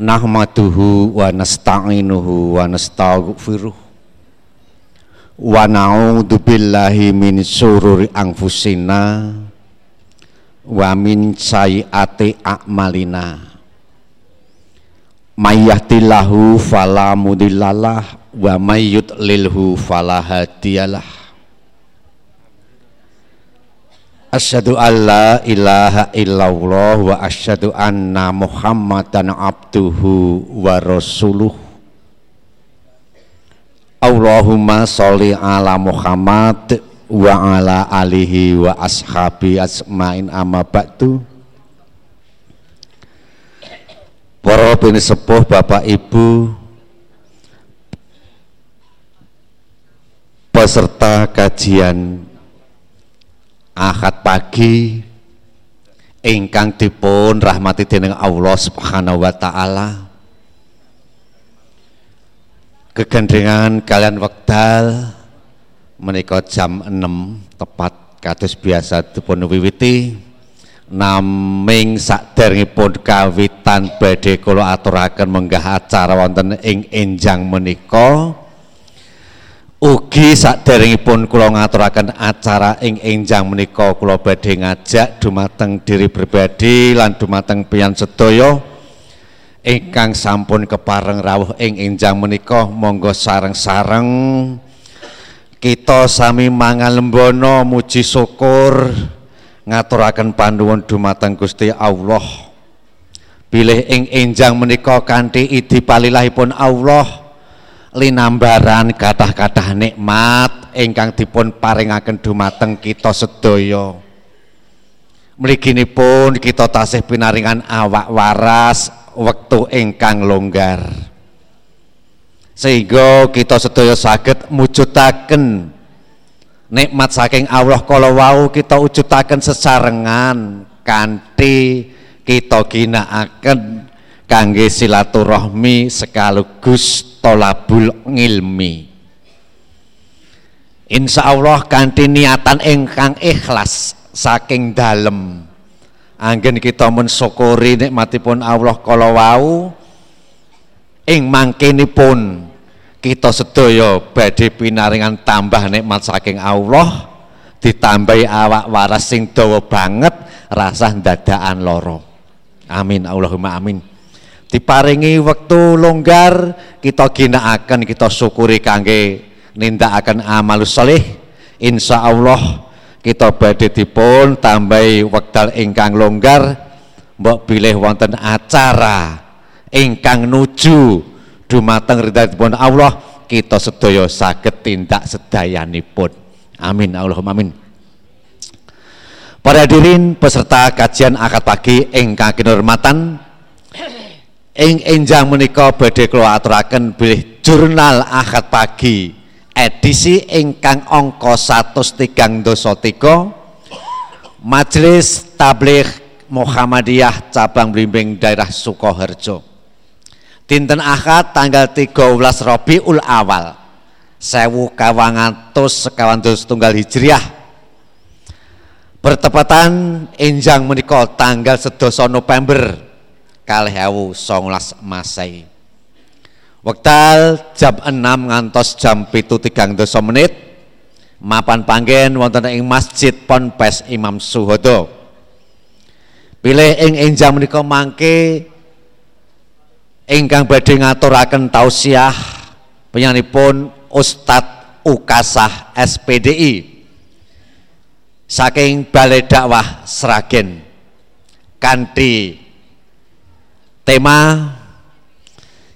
nahmaduhu wa nasta'inuhu wa nastaghfiruh. Wa na'udzu billahi min sururi anfusina wa min sayyiati a'malina. May yahdihillahu fala mudhillalah wa may yudlilhu fala hadiyalah Asyhadu an la ilaha illallah wa asyhadu anna Muhammadan abduhu wa rasuluh. Allahumma sholli ala Muhammad wa ala alihi wa ashabi asma'in amma ba'du. Para bini sepuh Bapak Ibu peserta kajian Ahad pagi ingkang dipun rahmati dening Allah Subhanahu wa taala. Kegendengan kalian wekdal menika jam 6 tepat kados biasa dipun wiwiti naming saderengipun kawitan badhe kula aturaken menggah acara wonten ing enjang menika Ugi saderengipun kula ngaturaken acara ing enjang menika kula badhe ngajak dumateng diri pribadi lan dumateng piyan sedaya. Ingkang sampun kepareng rawuh ing enjang menika monggo sareng-sareng. Kita sami mangan lembono muji syukur. Ngaturaken panduwun dumateng Gusti Allah. Bilih ing enjang menika kanthi idi palilahipun Allah linambaran kathah-kathah nikmat ingkang dipun paringaken dumateng kita sedaya. Mliginipun kita tasih pinaringan awak waras wektu ingkang longgar. Sehingga kita sedaya saged mujudaken nikmat saking Allah kala wau kita wujudaken sesarengan kanthi kita ginakaken kangge silaturahmi sekaligus tolabul ngilmi. Insya Allah kanthi niatan ingkang ikhlas saking dalem. Anggen kita mensyukuri nikmatipun Allah kala wau. Ing mangkenipun kita sedaya badhe pinaringan tambah nikmat saking Allah ditambahi awak waras sing dawa banget rasah dadakan loro amin Allahumma amin diparingi waktu longgar kita ginakaken kita syukuri kangge nindakaken amal soleh insya Allah kita badhe dipun tambahi wekdal ingkang longgar mbok bilih wonten acara ingkang nuju. Dumateng ridhanipun Allah kita sedaya saged tindak sedayanipun. Amin Allahumma amin. Para hadirin peserta kajian akad pagi ingkang kinurmatan ing enjang menika badhe kula aturaken bilih jurnal Ahad pagi edisi ingkang angka 133 Majelis Tabligh Muhammadiyah cabang Blimbing daerah Sukoharjo. Dinten Ahad tanggal 13 Rabiul Awal sewu kawangatus sekawan tunggal hijriah. Bertepatan enjang menika tanggal sedoso November kalih ewu songolas masai wektal jam 6 ngantos jam pitu tigang dosa menit mapan panggen wonten ing masjid ponpes imam suhodo. Pilih ing enjang menika mangke ingkang badhe ngaturaken tausiah penyanipun Ustadz Ukasah SPDI saking Balai Dakwah Sragen kanthi tema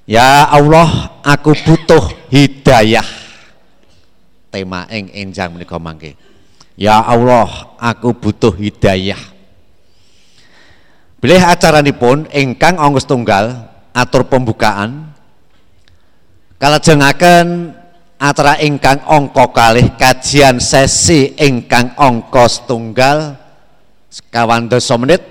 Ya Allah aku butuh hidayah. Tema ing enjang menika mangke. Ya Allah aku butuh hidayah. Bilih acaranipun ingkang ongkos tunggal atur pembukaan kalajengaken acara ingkang ongko kalih kajian sesi ingkang ongkos tunggal sekawan dosa menit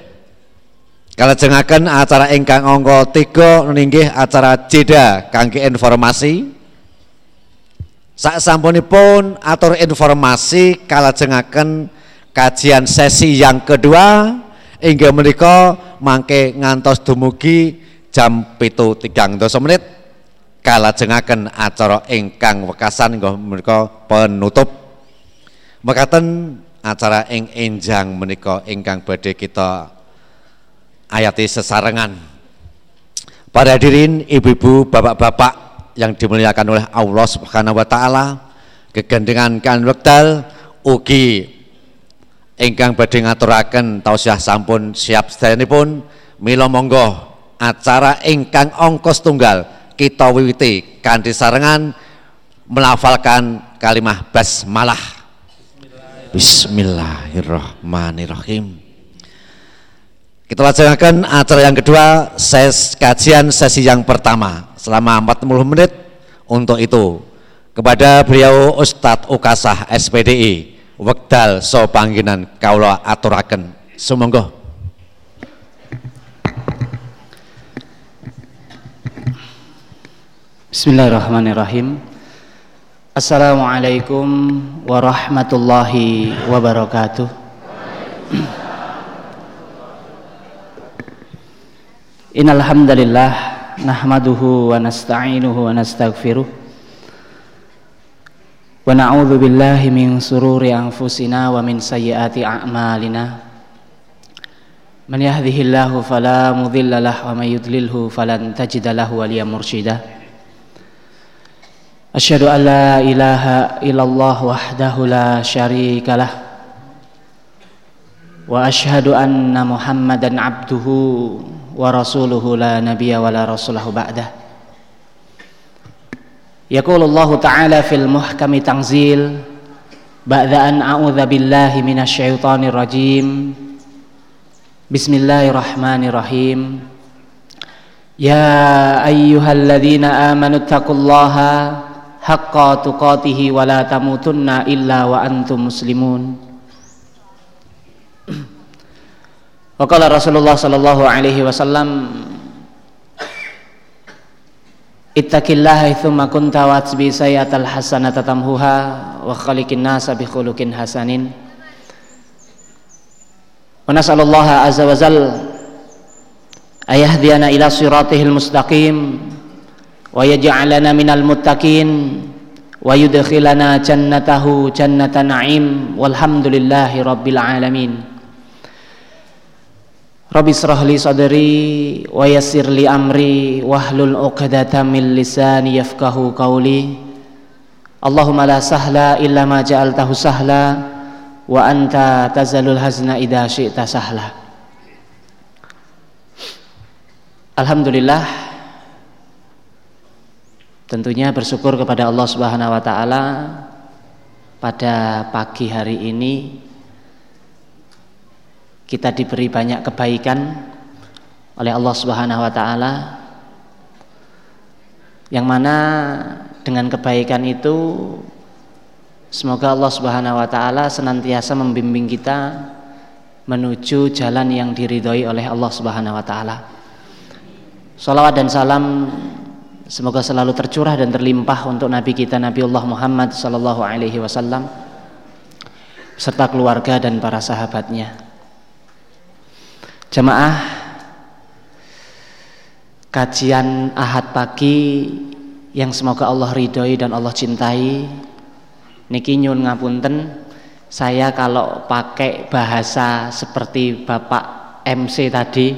Kalajengaken acara ingkang angka 3 ninggih acara jeda kangge informasi. Sak sampunipun atur informasi kalajengaken kajian sesi yang kedua hingga menika mangke ngantos dumugi jam pitu tigang dosa menit kalajengaken acara ingkang wekasan menika penutup mekaten acara ing enjang menika ingkang badhe kita ayati sesarengan. Para hadirin ibu-ibu bapak-bapak yang dimuliakan oleh Allah Subhanahu wa taala kegendengan kan wekdal ugi ingkang badhe ngaturaken tausiah sampun siap sedayanipun. Mila monggo acara ingkang ongkos tunggal kita wiwiti kanthi sarengan melafalkan kalimah basmalah. Bismillahirrahmanirrahim kita laksanakan acara yang kedua ses kajian sesi yang pertama. Selama 40 menit untuk itu. Kepada beliau Ustadz Ukasah SPDI Wekdal so pangginan kaula aturaken. Sumangga. Bismillahirrahmanirrahim. Assalamualaikum warahmatullahi wabarakatuh Innal hamdalillah nahmaduhu wa wa nastaghfiruh. Min sururi anfusina wa min sayyiati a'malina. Man yahdihillahu fala mudilla wa man falan tajida lahu waliya murshida. Asyhadu وأشهد أن محمدا عبده ورسوله لا نبي ولا رسوله بعده يقول الله تعالى في المحكم تنزيل بعد أن أعوذ بالله من الشيطان الرجيم بسم الله الرحمن الرحيم يا أيها الذين آمنوا اتقوا الله haqqa tuqatihi wa la tamutunna illa wa antum muslimun wa qala Rasulullah sallallahu alaihi wasallam Ittaqillaha thumma kunta wa atbi sayyatal hasanata tamhuha wa khaliqin nasa bi khuluqin hasanin. Wa nas'alullaha azza wa jal ayahdiyana ila siratihil mustaqim wa yaj'alana minal muttaqin wa yudkhilana jannatahu jannata na'im walhamdulillahi rabbil alamin Rabbi israh li sadri wa yassir li amri wahlul 'uqdatam min lisani yafqahu qawli. Allahumma la sahla illa ma ja'altahu sahla wa anta tazalul hazna idza syi'ta sahla. Alhamdulillah Tentunya bersyukur kepada Allah Subhanahu wa taala pada pagi hari ini kita diberi banyak kebaikan oleh Allah Subhanahu wa taala yang mana dengan kebaikan itu semoga Allah Subhanahu wa taala senantiasa membimbing kita menuju jalan yang diridhoi oleh Allah Subhanahu wa taala. Salawat dan salam Semoga selalu tercurah dan terlimpah untuk Nabi kita Nabi Allah Muhammad Sallallahu Alaihi Wasallam serta keluarga dan para sahabatnya. Jemaah kajian Ahad pagi yang semoga Allah ridhoi dan Allah cintai. Niki nyun ngapunten, saya kalau pakai bahasa seperti Bapak MC tadi,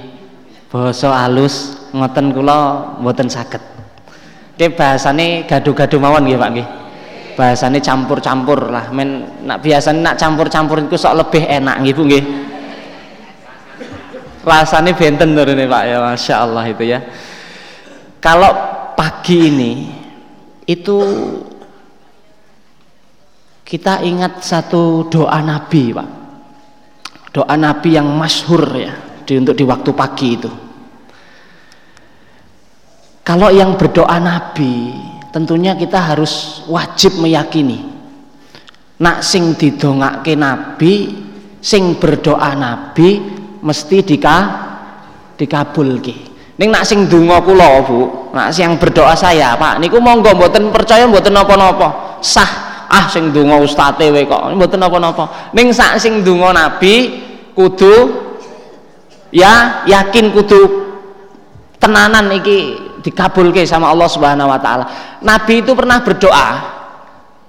bahasa halus ngoten kula mboten saged. Oke bahasane gaduh-gaduh mawon nggih Pak nggih. Bahasane campur-campur lah. Men nak biasane nak campur-campur itu sok lebih enak nggih Bu nggih. Rasane benten turune Pak ya Masya Allah itu ya. Kalau pagi ini itu kita ingat satu doa Nabi Pak. Doa Nabi yang masyhur ya di, untuk di waktu pagi itu kalau yang berdoa Nabi, tentunya kita harus wajib meyakini. Nak sing didongake Nabi, sing berdoa Nabi mesti dika dikabulke. Ning nak sing donga kula, Bu, nak sing berdoa saya, Pak, niku monggo mboten percaya mboten napa-napa. Sah ah sing donga ustate we kok mboten napa-napa. Ning sak sing donga Nabi kudu ya yakin kudu tenanan iki dikabulke sama Allah Subhanahu wa taala. Nabi itu pernah berdoa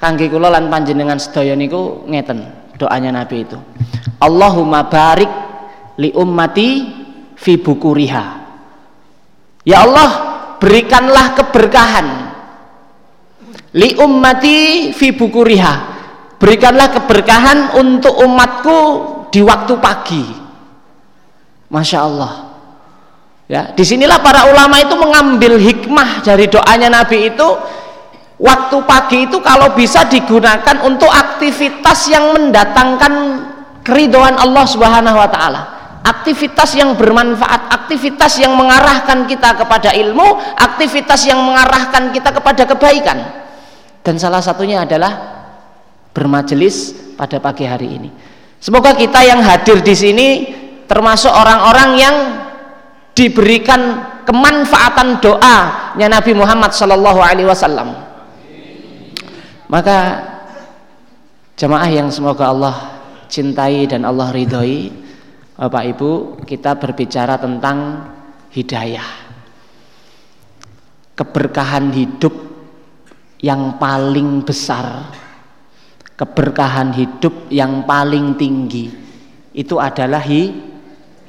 kangge kula lan panjenengan sedaya niku ngeten doanya Nabi itu. Allahumma barik li ummati fi bukuriha. Ya Allah, berikanlah keberkahan li ummati fi bukuriha. Berikanlah keberkahan untuk umatku di waktu pagi. Masya Allah. Ya, di sinilah para ulama itu mengambil hikmah dari doanya Nabi itu waktu pagi itu kalau bisa digunakan untuk aktivitas yang mendatangkan keridoan Allah Subhanahu wa taala. Aktivitas yang bermanfaat, aktivitas yang mengarahkan kita kepada ilmu, aktivitas yang mengarahkan kita kepada kebaikan. Dan salah satunya adalah bermajelis pada pagi hari ini. Semoga kita yang hadir di sini termasuk orang-orang yang diberikan kemanfaatan doanya Nabi Muhammad Sallallahu Alaihi Wasallam. Maka jemaah yang semoga Allah cintai dan Allah ridhoi, Bapak Ibu, kita berbicara tentang hidayah, keberkahan hidup yang paling besar, keberkahan hidup yang paling tinggi. Itu adalah hi,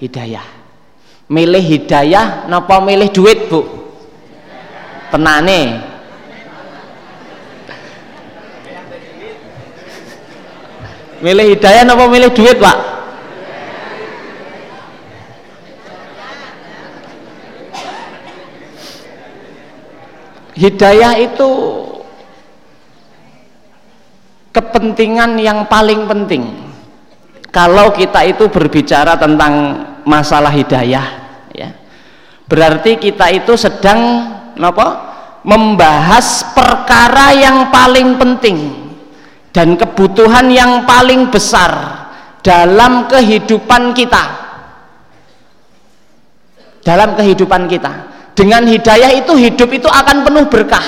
hidayah. Milih hidayah napa milih duit bu? Tenane. Milih hidayah napa milih duit pak hidayah itu kepentingan yang paling penting. Kalau kita itu berbicara tentang masalah hidayah ya. Berarti kita itu sedang apa membahas perkara yang paling penting dan kebutuhan yang paling besar dalam kehidupan kita. Dalam kehidupan kita dengan hidayah itu hidup itu akan penuh berkah.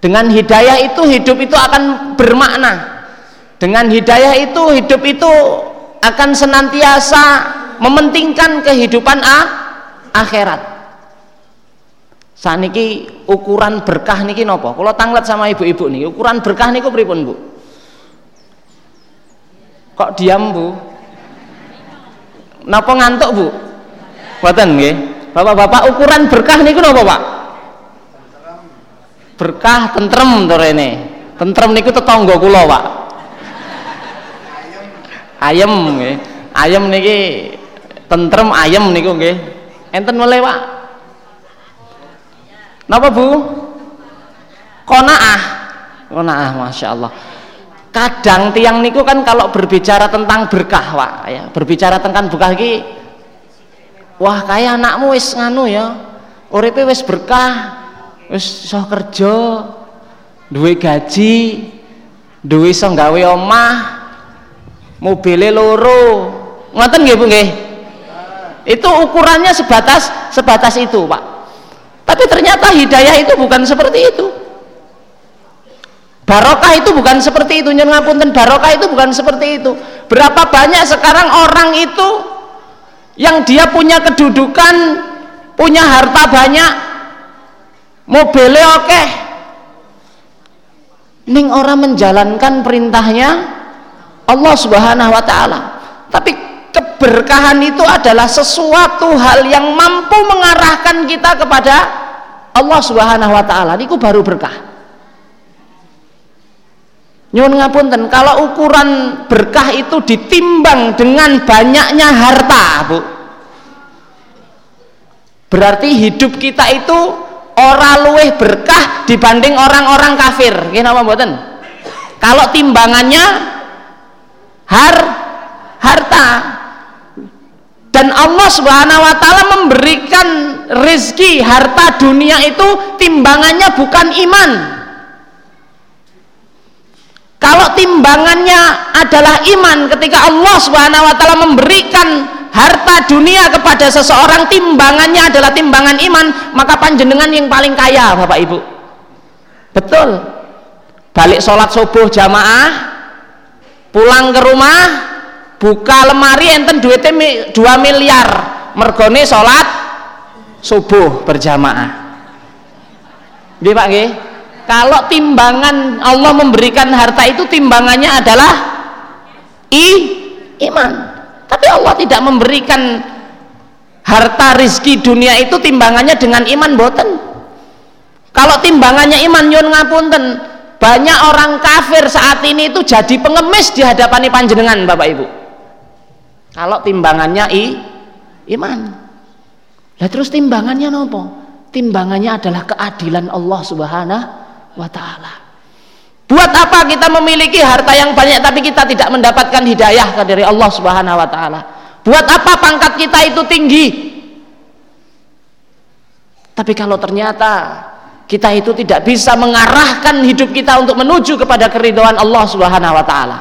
Dengan hidayah itu hidup itu akan bermakna. Dengan hidayah itu hidup itu akan senantiasa mementingkan kehidupan ah, akhirat. Saat ukuran berkah niki nopo? Kalau tanglet sama ibu-ibu nih ukuran berkah niku pripun bu? Kok diam bu? Nopo ngantuk bu? Buatan nggih bapak-bapak ukuran berkah niku nopo pak? Berkah tentrem to rene. Tentrem niku tetangga kula pak. Ayam nggih. Ayam niki tentrem ayam niku nggih. Enten mulai Pak. Napa Bu? Konaah konaah Masya Allah. Kadang tiang niku kan kalau berbicara tentang berkah Pak ya. Berbicara tentang berkah iki wah kayak anakmu wis nganu ya. Uripe wis berkah wis iso kerja duwe gaji duwe iso gawe omah mobile loro. Ngoten nggih Bu nggih? Itu ukurannya sebatas sebatas itu pak. Tapi ternyata hidayah itu bukan seperti itu. Barokah itu bukan seperti itu. Nyun ngapunten barokah itu bukan seperti itu. Berapa banyak sekarang orang itu yang dia punya kedudukan punya harta banyak mobilnya oke. Ning orang menjalankan perintahnya Allah subhanahu wa ta'ala. Tapi keberkahan itu adalah sesuatu hal yang mampu mengarahkan kita kepada Allah Subhanahu wa taala. Niku baru berkah nyuwun ngapunten kalau ukuran berkah itu ditimbang dengan banyaknya harta Bu. Berarti hidup kita itu ora luweh berkah dibanding orang-orang kafir. Kenapa mboten? Kalau timbangannya har harta. Dan Allah subhanahu wa ta'ala memberikan rezeki harta dunia itu timbangannya bukan iman kalau timbangannya adalah iman ketika Allah subhanahu wa ta'ala memberikan harta dunia kepada seseorang timbangannya adalah timbangan iman maka panjenengan yang paling kaya bapak ibu betul balik sholat subuh jamaah pulang ke rumah buka lemari enten duitnya 2 miliar mergone sholat subuh berjamaah. Nggih Pak nggih? Kalau timbangan Allah memberikan harta itu timbangannya adalah i iman. Tapi Allah tidak memberikan harta rizki dunia itu timbangannya dengan iman boten. Kalau timbangannya iman yun ngapunten, banyak orang kafir saat ini itu jadi pengemis di hadapan panjenengan Bapak Ibu. Kalau timbangannya i iman. Lah terus timbangannya nopo? Timbangannya adalah keadilan Allah Subhanahu wa taala. Buat apa kita memiliki harta yang banyak tapi kita tidak mendapatkan hidayah dari Allah Subhanahu wa taala? Buat apa pangkat kita itu tinggi? Tapi kalau ternyata kita itu tidak bisa mengarahkan hidup kita untuk menuju kepada keridhaan Allah Subhanahu wa taala.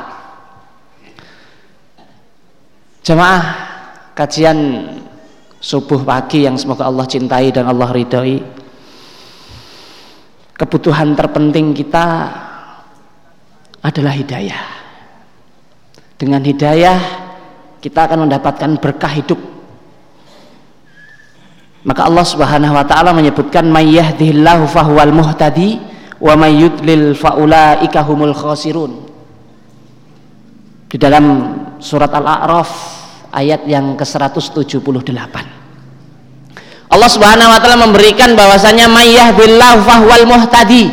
Jemaah kajian subuh pagi yang semoga Allah cintai dan Allah ridhoi. Kebutuhan terpenting kita adalah hidayah. Dengan hidayah kita akan mendapatkan berkah hidup. Maka Allah Subhanahu wa taala menyebutkan may yahdihillahu fahuwal muhtadi wa may yudlil faulaika humul khasirun. Di dalam surat Al-A'raf ayat yang ke-178. Allah Subhanahu wa taala memberikan bahwasanya may yahdihillahu fahuwal muhtadi.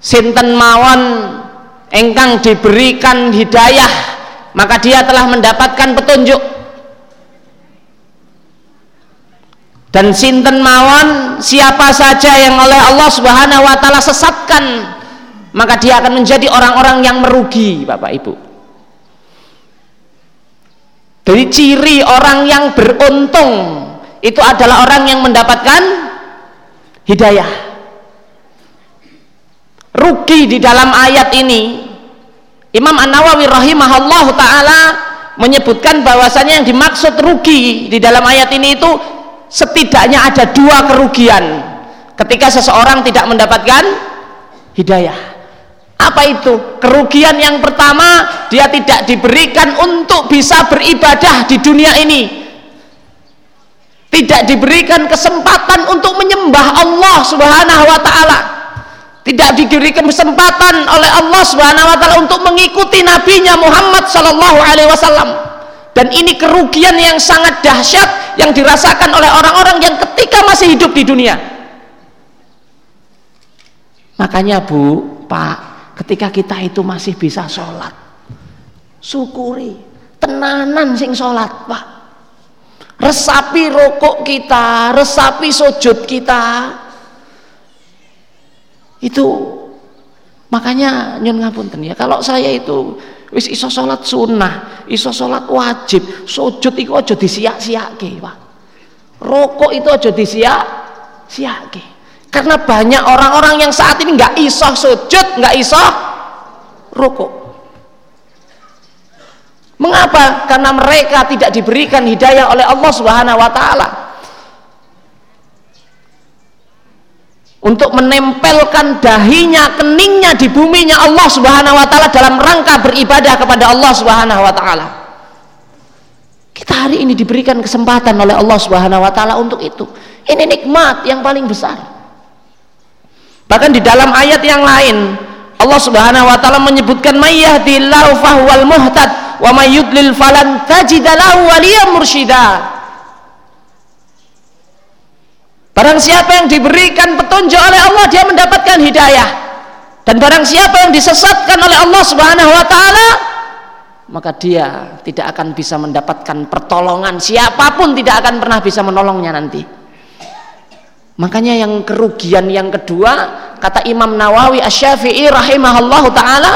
Sinten mawon engkang diberikan hidayah maka dia telah mendapatkan petunjuk dan sinten mawon siapa saja yang oleh Allah Subhanahu wa taala sesatkan maka dia akan menjadi orang-orang yang merugi Bapak Ibu dari ciri orang yang beruntung itu adalah orang yang mendapatkan hidayah. Rugi di dalam ayat ini. Imam An-Nawawi rahimahullah taala menyebutkan bahwasanya yang dimaksud rugi di dalam ayat ini itu setidaknya ada dua kerugian. Ketika seseorang tidak mendapatkan hidayah. Apa itu? kerugian yang pertama dia tidak diberikan untuk bisa beribadah di dunia ini tidak diberikan kesempatan untuk menyembah Allah subhanahu wa ta'ala tidak diberikan kesempatan oleh Allah Subhanahu wa taala untuk mengikuti nabinya Muhammad sallallahu alaihi wasallam. Dan ini kerugian yang sangat dahsyat yang dirasakan oleh orang-orang yang ketika masih hidup di dunia. Makanya Bu, Pak, ketika kita itu masih bisa sholat, syukuri, tenanan sing sholat, Pak. Resapi rokok kita, resapi sujud kita, itu makanya nyun ngapunten ya. Kalau saya itu wis iso salat sunnah iso salat wajib sujud iku aja disiak-siake Pak. Rokok itu aja disiak-siake. Karena banyak orang-orang yang saat ini nggak iso sujud nggak iso rokok mengapa karena mereka tidak diberikan hidayah oleh Allah Subhanahu wa taala untuk menempelkan dahinya, keningnya di buminya Allah Subhanahu wa taala dalam rangka beribadah kepada Allah Subhanahu wa taala. Kita hari ini diberikan kesempatan oleh Allah Subhanahu wa taala untuk itu. Ini nikmat yang paling besar. Bahkan di dalam ayat yang lain Allah Subhanahu wa taala menyebutkan mayyahdillahu fahuwal muhtad wa may yudlil falan tajidalahu waliyam mursyida. Barang siapa yang diberikan petunjuk oleh Allah dia mendapatkan hidayah. Dan barang siapa yang disesatkan oleh Allah Subhanahu wa taala maka dia tidak akan bisa mendapatkan pertolongan siapa pun tidak akan pernah bisa menolongnya nanti. Makanya yang kerugian yang kedua kata Imam Nawawi Asy-Syafi'i rahimahullahu taala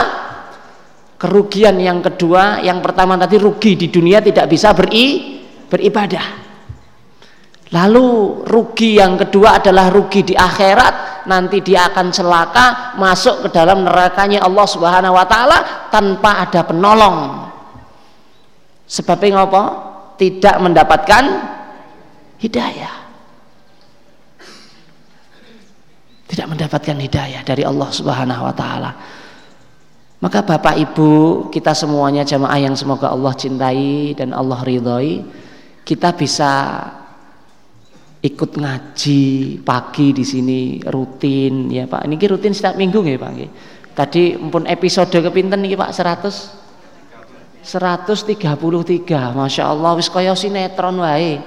kerugian yang kedua yang pertama tadi rugi di dunia tidak bisa beri beribadah Lalu rugi yang kedua adalah rugi di akhirat, nanti dia akan celaka masuk ke dalam nerakanya Allah Subhanahu wa taala tanpa ada penolong. Sebabnya apa? Tidak mendapatkan hidayah. Tidak mendapatkan hidayah dari Allah Subhanahu wa taala. Maka Bapak Ibu, kita semuanya jamaah yang semoga Allah cintai dan Allah ridhoi, kita bisa ikut ngaji pagi di sini rutin ya Pak. Ini rutin setiap minggu nggih Pak Tadi pun episode kepinten nih Pak 100 133 Masya Allah wis kaya sinetron wae.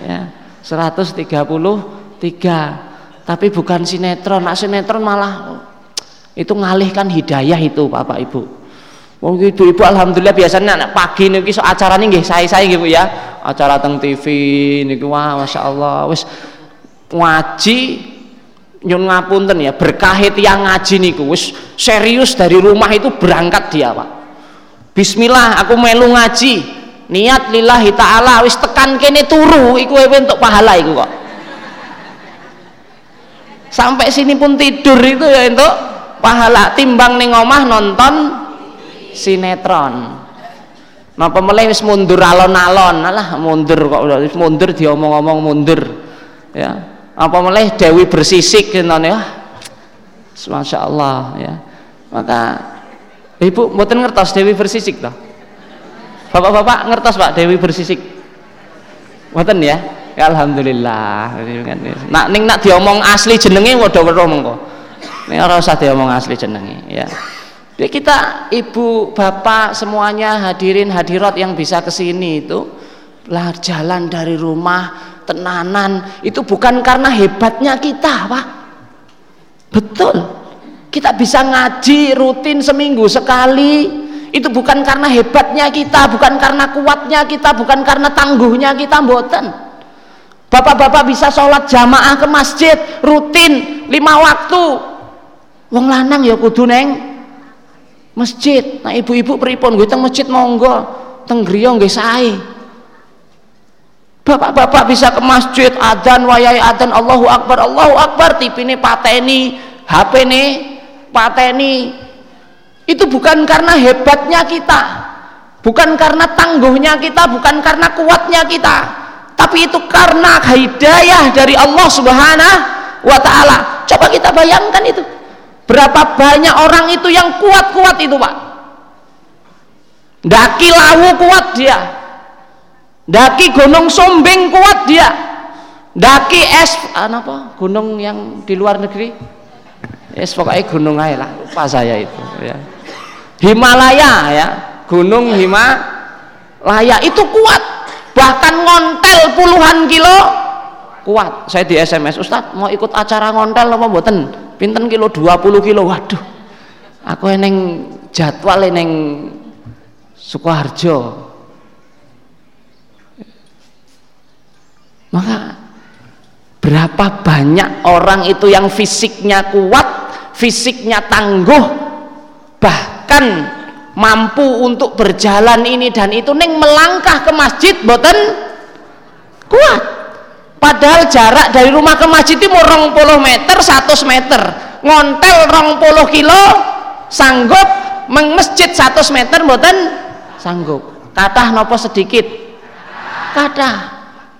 Ya 133 tapi bukan sinetron. Nak sinetron malah itu ngalihkan hidayah itu Bapak Ibu Oh ibu-ibu alhamdulillah biasanya anak pagi nih so acara nih saya-saya gitu ya. Acara teng TV nih wah Masya Allah wis ngaji nyun ngapunten ya berkah yang ngaji niku wis serius dari rumah itu berangkat dia Pak. Bismillah aku melu ngaji niat lillahi ta'ala wis tekan kene turu iku untuk pahala iku kok sampai sini pun tidur itu ya untuk pahala timbang ning omah nonton sinetron. Napa mulai wis mundur alon-alon? Alah mundur kok. Wis mundur diomong-omong mundur. Ya. Apa mulai Dewi bersisik ngene ah Masya Allah ya. Maka ibu mboten ngertos Dewi bersisik toh bapak-bapak ngertos Pak Dewi bersisik? Mboten ya? Ya alhamdulillah. Nak ning nak diomong asli jenenge waduh-waduh mengko ning ora usah diomong asli jenenge ya. Jadi kita ibu bapak semuanya hadirin hadirat yang bisa ke sini itu lah jalan dari rumah tenanan itu bukan karena hebatnya kita pak. Betul. Kita bisa ngaji rutin seminggu sekali itu bukan karena hebatnya kita bukan karena kuatnya kita bukan karena tangguhnya kita mboten bapak-bapak bisa sholat jamaah ke masjid rutin lima waktu. Wong lanang ya kudu neng. Masjid. Nah ibu-ibu pripun? Gue teng masjid monggo. Teng griya nggih sae. Bapak-bapak bisa ke masjid adzan wayai adzan Allahu akbar Allahu akbar. Tipine pateni HP ini pateni. Itu bukan karena hebatnya kita. Bukan karena tangguhnya kita bukan karena kuatnya kita tapi itu karena hidayah dari Allah subhanahu wa ta'ala coba kita bayangkan itu Berapa banyak orang itu yang kuat-kuat itu Pak. Daki lawu kuat dia. Daki gunung sombing kuat dia. Daki es apa? Gunung yang di luar negeri. Es pokoknya gunung aja lah, lupa saya itu ya. Himalaya ya, gunung Himalaya itu kuat. Bahkan ngontel puluhan kilo kuat. Saya di SMS, Ustadz mau ikut acara ngontel apa mboten? pinten kilo 20 kilo waduh aku eneng jadwal eneng Sukoharjo maka berapa banyak orang itu yang fisiknya kuat fisiknya tangguh bahkan mampu untuk berjalan ini dan itu neng melangkah ke masjid boten? Kuat. Padahal jarak dari rumah ke masjid itu mau puluh meter 100 meter. Ngontel rong puluh kilo sanggup? Meng masjid 100 meter mboten sanggup. Kata nopo sedikit? Kata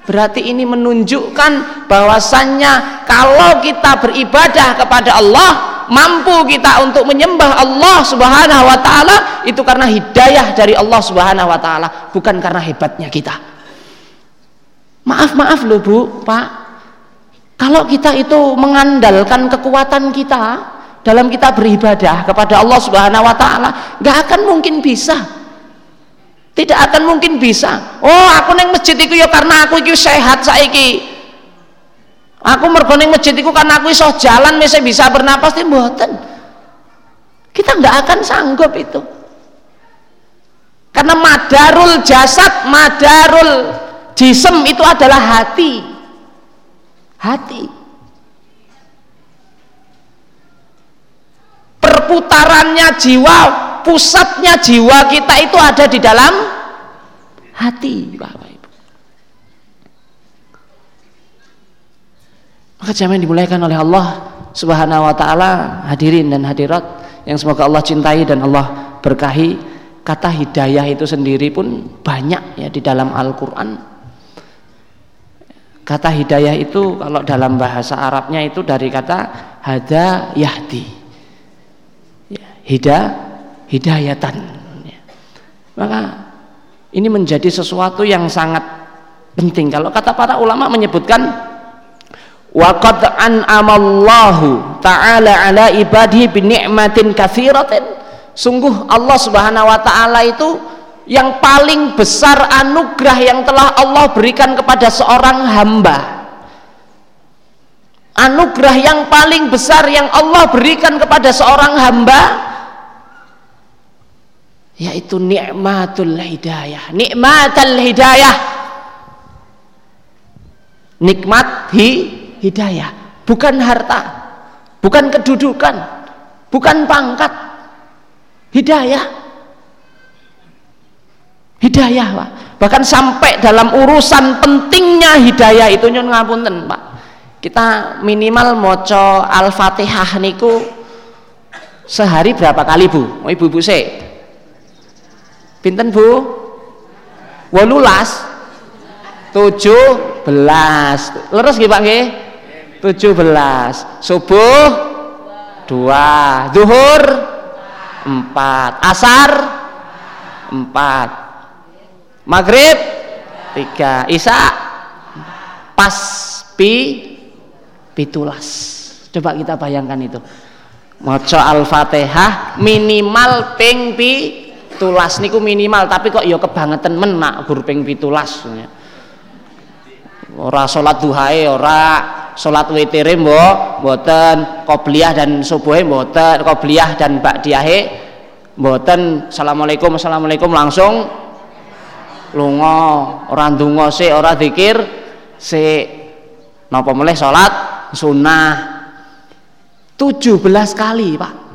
berarti ini menunjukkan bahwasannya kalau kita beribadah kepada Allah mampu kita untuk menyembah Allah subhanahu wa ta'ala itu karena hidayah dari Allah subhanahu wa ta'ala bukan karena hebatnya kita Maaf maaf loh Bu, Pak. Kalau kita itu mengandalkan kekuatan kita dalam kita beribadah kepada Allah Subhanahu wa taala, nggak akan mungkin bisa. Tidak akan mungkin bisa. Oh, aku neng masjid itu ya karena aku itu sehat saiki. Aku mergo neng masjid itu karena aku iso jalan masih bisa bernapas di mboten. Kita nggak akan sanggup itu. Karena madarul jasad, madarul Jisem itu adalah hati. Hati. Perputarannya jiwa, pusatnya jiwa kita itu ada di dalam hati, Bapak Ibu. Maka jamin dimulaikan oleh Allah Subhanahu wa taala, hadirin dan hadirat yang semoga Allah cintai dan Allah berkahi. Kata hidayah itu sendiri pun banyak ya di dalam Al-Qur'an Kata hidayah itu kalau dalam bahasa Arabnya itu dari kata hada yahdi. Ya, hida hidayatan. Ya. Maka ini menjadi sesuatu yang sangat penting kalau kata para ulama menyebutkan waqad an'amallahu ta'ala ala ibadihi bi ni'matin katsiratin sungguh Allah Subhanahu wa taala itu yang paling besar anugerah yang telah Allah berikan kepada seorang hamba anugerah yang paling besar yang Allah berikan kepada seorang hamba yaitu nikmatul hidayah. Nikmatul hidayah. Nikmat hi, hidayah. Bukan harta bukan kedudukan bukan pangkat. Hidayah. Hidayah Pak. Bahkan sampai dalam urusan pentingnya hidayah itu nyun ngapunten Pak. Kita minimal moco al-fatihah niku sehari berapa kali Bu? Ibu-ibu sih pinten Bu? Walulas tujuh belas. Leres gak Pak nggih? Tujuh belas. Subuh? Dua. Duhur empat. Asar? Empat. Maghrib? Tiga. Isya? Pas pi? Pitulas. Coba kita bayangkan itu. Maca al-fatihah minimal ping pi tulas niku minimal tapi kok ya kebangetan men nak ping pitulas ora salat duhae ora. Salat witire mbok mboten. Qobliyah dan subuhe mboten qobliyah dan ba'diyahe mboten. Assalamualaikum assalamualaikum langsung lunga. Ora ndonga sik ora zikir sik. Napa meneh salat sunnah? 17 kali Pak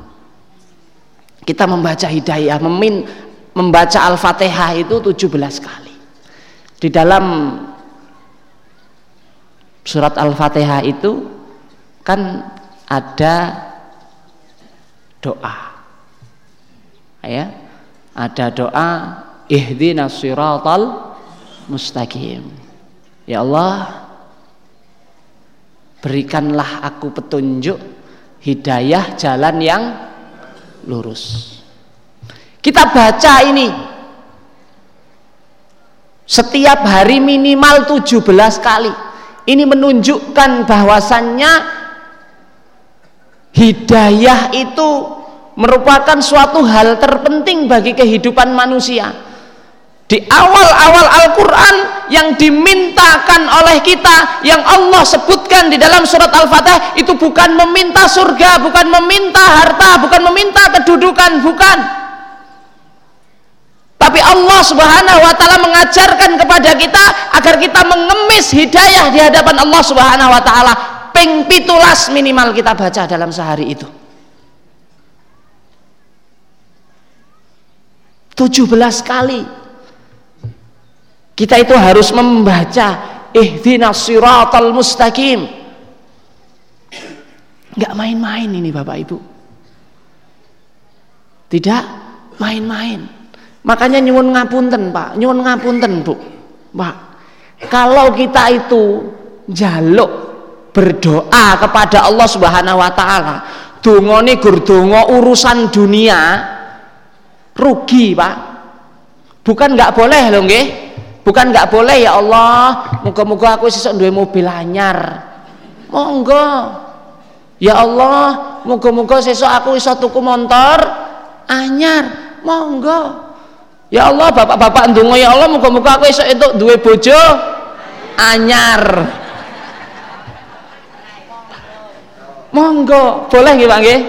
kita membaca hidayah memin, membaca al-fatihah itu 17 kali di dalam surat Al-Fatihah itu kan ada doa. Ya. Ada doa ihdinas siratal mustaqim. Ya Allah, berikanlah aku petunjuk hidayah jalan yang lurus. Kita baca ini. Setiap hari minimal 17 kali. Ini menunjukkan bahwasannya hidayah itu merupakan suatu hal terpenting bagi kehidupan manusia. Di awal-awal Al-Quran yang dimintakan oleh kita yang Allah sebutkan di dalam surat Al-Fatih itu bukan meminta surga bukan meminta harta bukan meminta kedudukan bukan tapi Allah Subhanahu wa taala mengajarkan kepada kita agar kita mengemis hidayah di hadapan Allah Subhanahu wa taala. Ping pitulas minimal kita baca dalam sehari itu. 17 kali kita itu harus membaca ihdinas siratal mustaqim nggak main-main ini Bapak Ibu tidak main-main Makanya nyuwun ngapunten, Pak. Nyuwun ngapunten, Bu. Pak. Kalau kita itu jaluk berdoa kepada Allah Subhanahu wa taala, dongane gur donga urusan dunia rugi, Pak. Bukan nggak boleh loh nggih. Bukan nggak boleh ya Allah, muga-muga aku sesuk duwe mobil anyar. Monggo. Ya Allah, muga-muga sesuk aku iso tuku motor anyar. Monggo. Ya Allah, bapak-bapak ndonga ya Allah muga-muga aku esuk entuk duwe bojo anyar. Monggo, boleh nggih Pak nggih?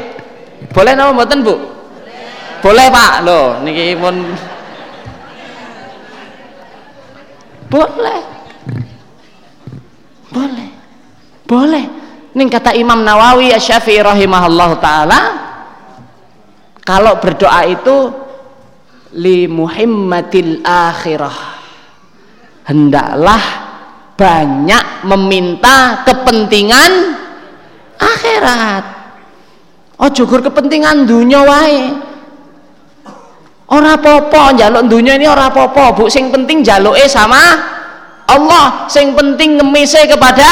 Boleh napa mboten Bu? Boleh Pak. Loh, niki pun Boleh. Boleh. Boleh. Ning kata Imam Nawawi Asy-Syafi'i rahimahullahu taala kalau berdoa itu li muhimmatil akhirah hendaklah banyak meminta kepentingan akhirat oh jugur kepentingan dunia wae ora popo jaluk dunia ini ora popo bu. Sing penting eh sama Allah. Sing penting ngemise kepada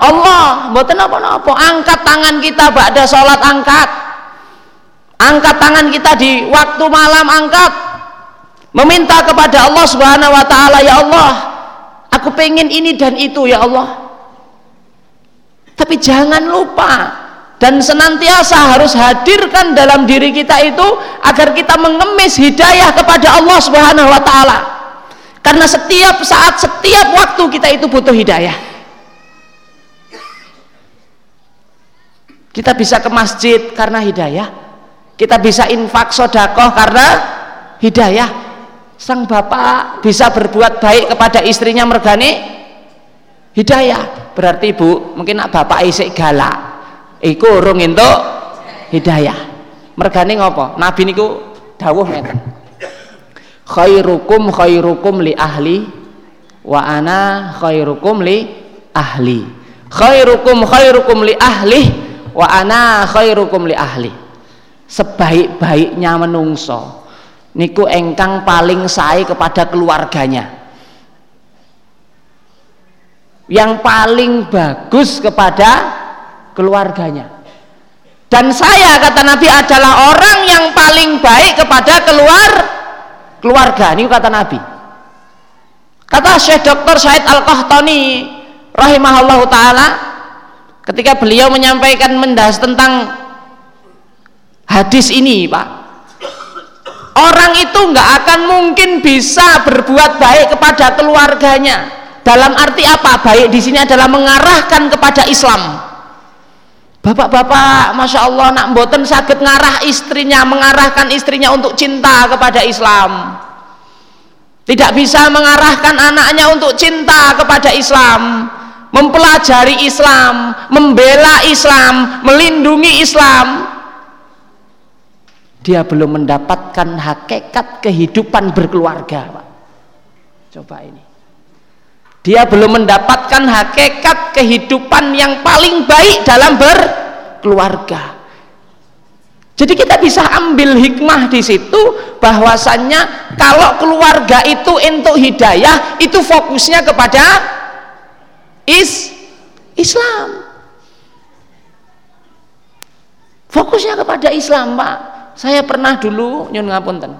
Allah. Mboten apa-apa angkat tangan kita pada sholat angkat. Angkat tangan kita di waktu malam angkat. Meminta kepada Allah Subhanahu wa taala ya Allah aku pengen ini dan itu ya Allah. Tapi jangan lupa dan senantiasa harus hadirkan dalam diri kita itu agar kita mengemis hidayah kepada Allah Subhanahu wa taala. Karena setiap saat, setiap waktu kita itu butuh hidayah. Kita bisa ke masjid karena hidayah. Kita bisa infak sodakoh karena hidayah. Sang bapak bisa berbuat baik kepada istrinya mergani hidayah. Berarti ibu mungkin nak bapak isik galak. Iku urung entuk hidayah. Mergane ngopo? Nabi niku dawuh ngeten khairukum khairukum li ahli wa ana khairukum li ahli khairukum khairukum li ahli wa ana khairukum li ahli sebaik-baiknya menungso niku engkang paling sae kepada keluarganya yang paling bagus kepada keluarganya. Dan saya kata Nabi adalah orang yang paling baik kepada keluar keluarga. Ini kata Nabi. Kata Syekh Dr. Said Al-Qahtani rahimahullah ta'ala ketika beliau menyampaikan mendas tentang hadis ini Pak orang itu nggak akan mungkin bisa berbuat baik kepada keluarganya. Dalam arti apa? Baik di sini adalah mengarahkan kepada Islam Bapak-bapak, masya Allah, nak mboten sakit ngarah istrinya, mengarahkan istrinya untuk cinta kepada Islam. Tidak bisa mengarahkan anaknya untuk cinta kepada Islam, mempelajari Islam, membela Islam, melindungi Islam. Dia belum mendapatkan hakikat kehidupan berkeluarga. Coba ini dia belum mendapatkan hakikat kehidupan yang paling baik dalam berkeluarga. Jadi kita bisa ambil hikmah di situ bahwasannya kalau keluarga itu untuk hidayah itu fokusnya kepada is Islam. Fokusnya kepada Islam Pak. Saya pernah dulu nyun ngapunten.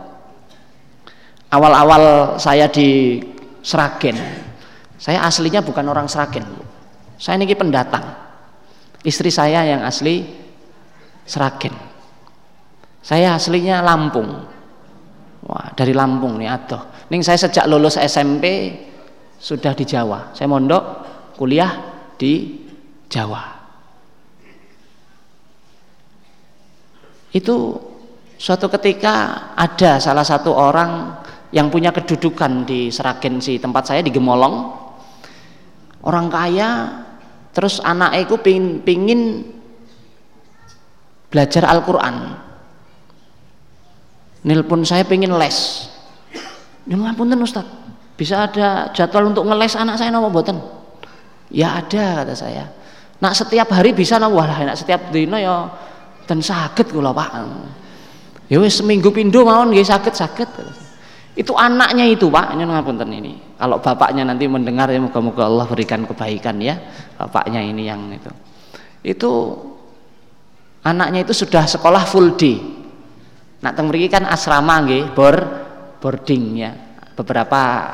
Awal-awal saya di Seragen saya aslinya bukan orang Seragen. Saya ini pendatang. Istri saya yang asli Seragen. Saya aslinya Lampung. Wah, dari Lampung nih aduh. Ning saya sejak lulus SMP sudah di Jawa. Saya mondok kuliah di Jawa. Itu suatu ketika ada salah satu orang yang punya kedudukan di Seragen si tempat saya di Gemolong orang kaya terus anak itu pingin, pingin belajar Al-Quran. Nelpon saya pingin les. Nyuwun ngapunten Ustaz? Bisa ada jadwal untuk ngeles anak saya nama buatan ya ada kata saya. Nak setiap hari bisa nama wah nak setiap dino ya dan sakit kula Pak. Ya seminggu pindo mawon nggih sakit sakit itu anaknya itu Pak ini ngapunten ini kalau bapaknya nanti mendengar ya moga-moga Allah berikan kebaikan ya. Bapaknya ini yang itu. Itu anaknya itu sudah sekolah full day. Nak teng kan asrama nggih bor boarding ya. Beberapa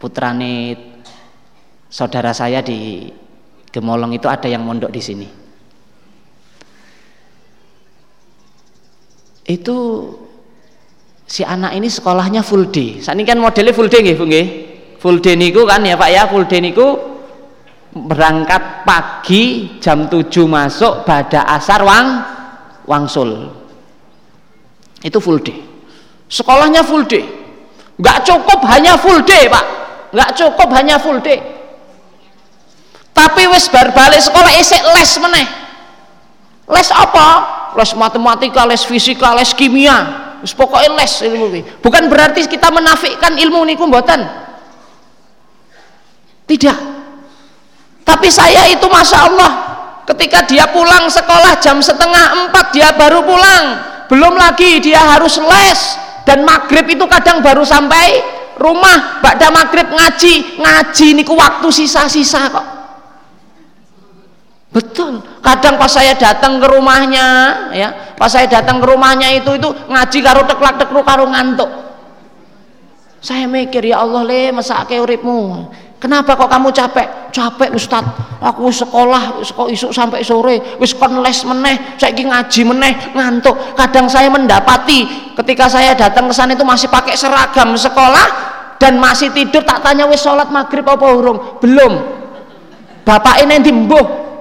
putrane saudara saya di Gemolong itu ada yang mondok di sini. Itu si anak ini sekolahnya full day. Saat ini kan modelnya full day nggih, Bu nggih. Full day niku kan ya Pak ya, full day niku berangkat pagi jam 7 masuk pada asar wang wangsul. Itu full day. Sekolahnya full day. Enggak cukup hanya full day, Pak. Enggak cukup hanya full day. Tapi wis bar balik sekolah isik les meneh. Les apa? Les matematika, les fisika, les kimia Wis pokoknya les ilmu ini. Bukan berarti kita menafikan ilmu niku mboten. Tidak. Tapi saya itu masya Allah ketika dia pulang sekolah jam setengah empat dia baru pulang belum lagi dia harus les dan maghrib itu kadang baru sampai rumah bakda maghrib ngaji ngaji niku waktu sisa-sisa kok Betul. Kadang pas saya datang ke rumahnya, ya, pas saya datang ke rumahnya itu itu ngaji karo teklak tekru karo ngantuk. Saya mikir ya Allah le mesake uripmu. Kenapa kok kamu capek? Capek Ustaz. Aku sekolah kok isuk sampai sore, wis kon les meneh, saiki ngaji meneh, ngantuk. Kadang saya mendapati ketika saya datang ke sana itu masih pakai seragam sekolah dan masih tidur tak tanya wis sholat maghrib apa urung? Belum. Bapak ini dimbuh.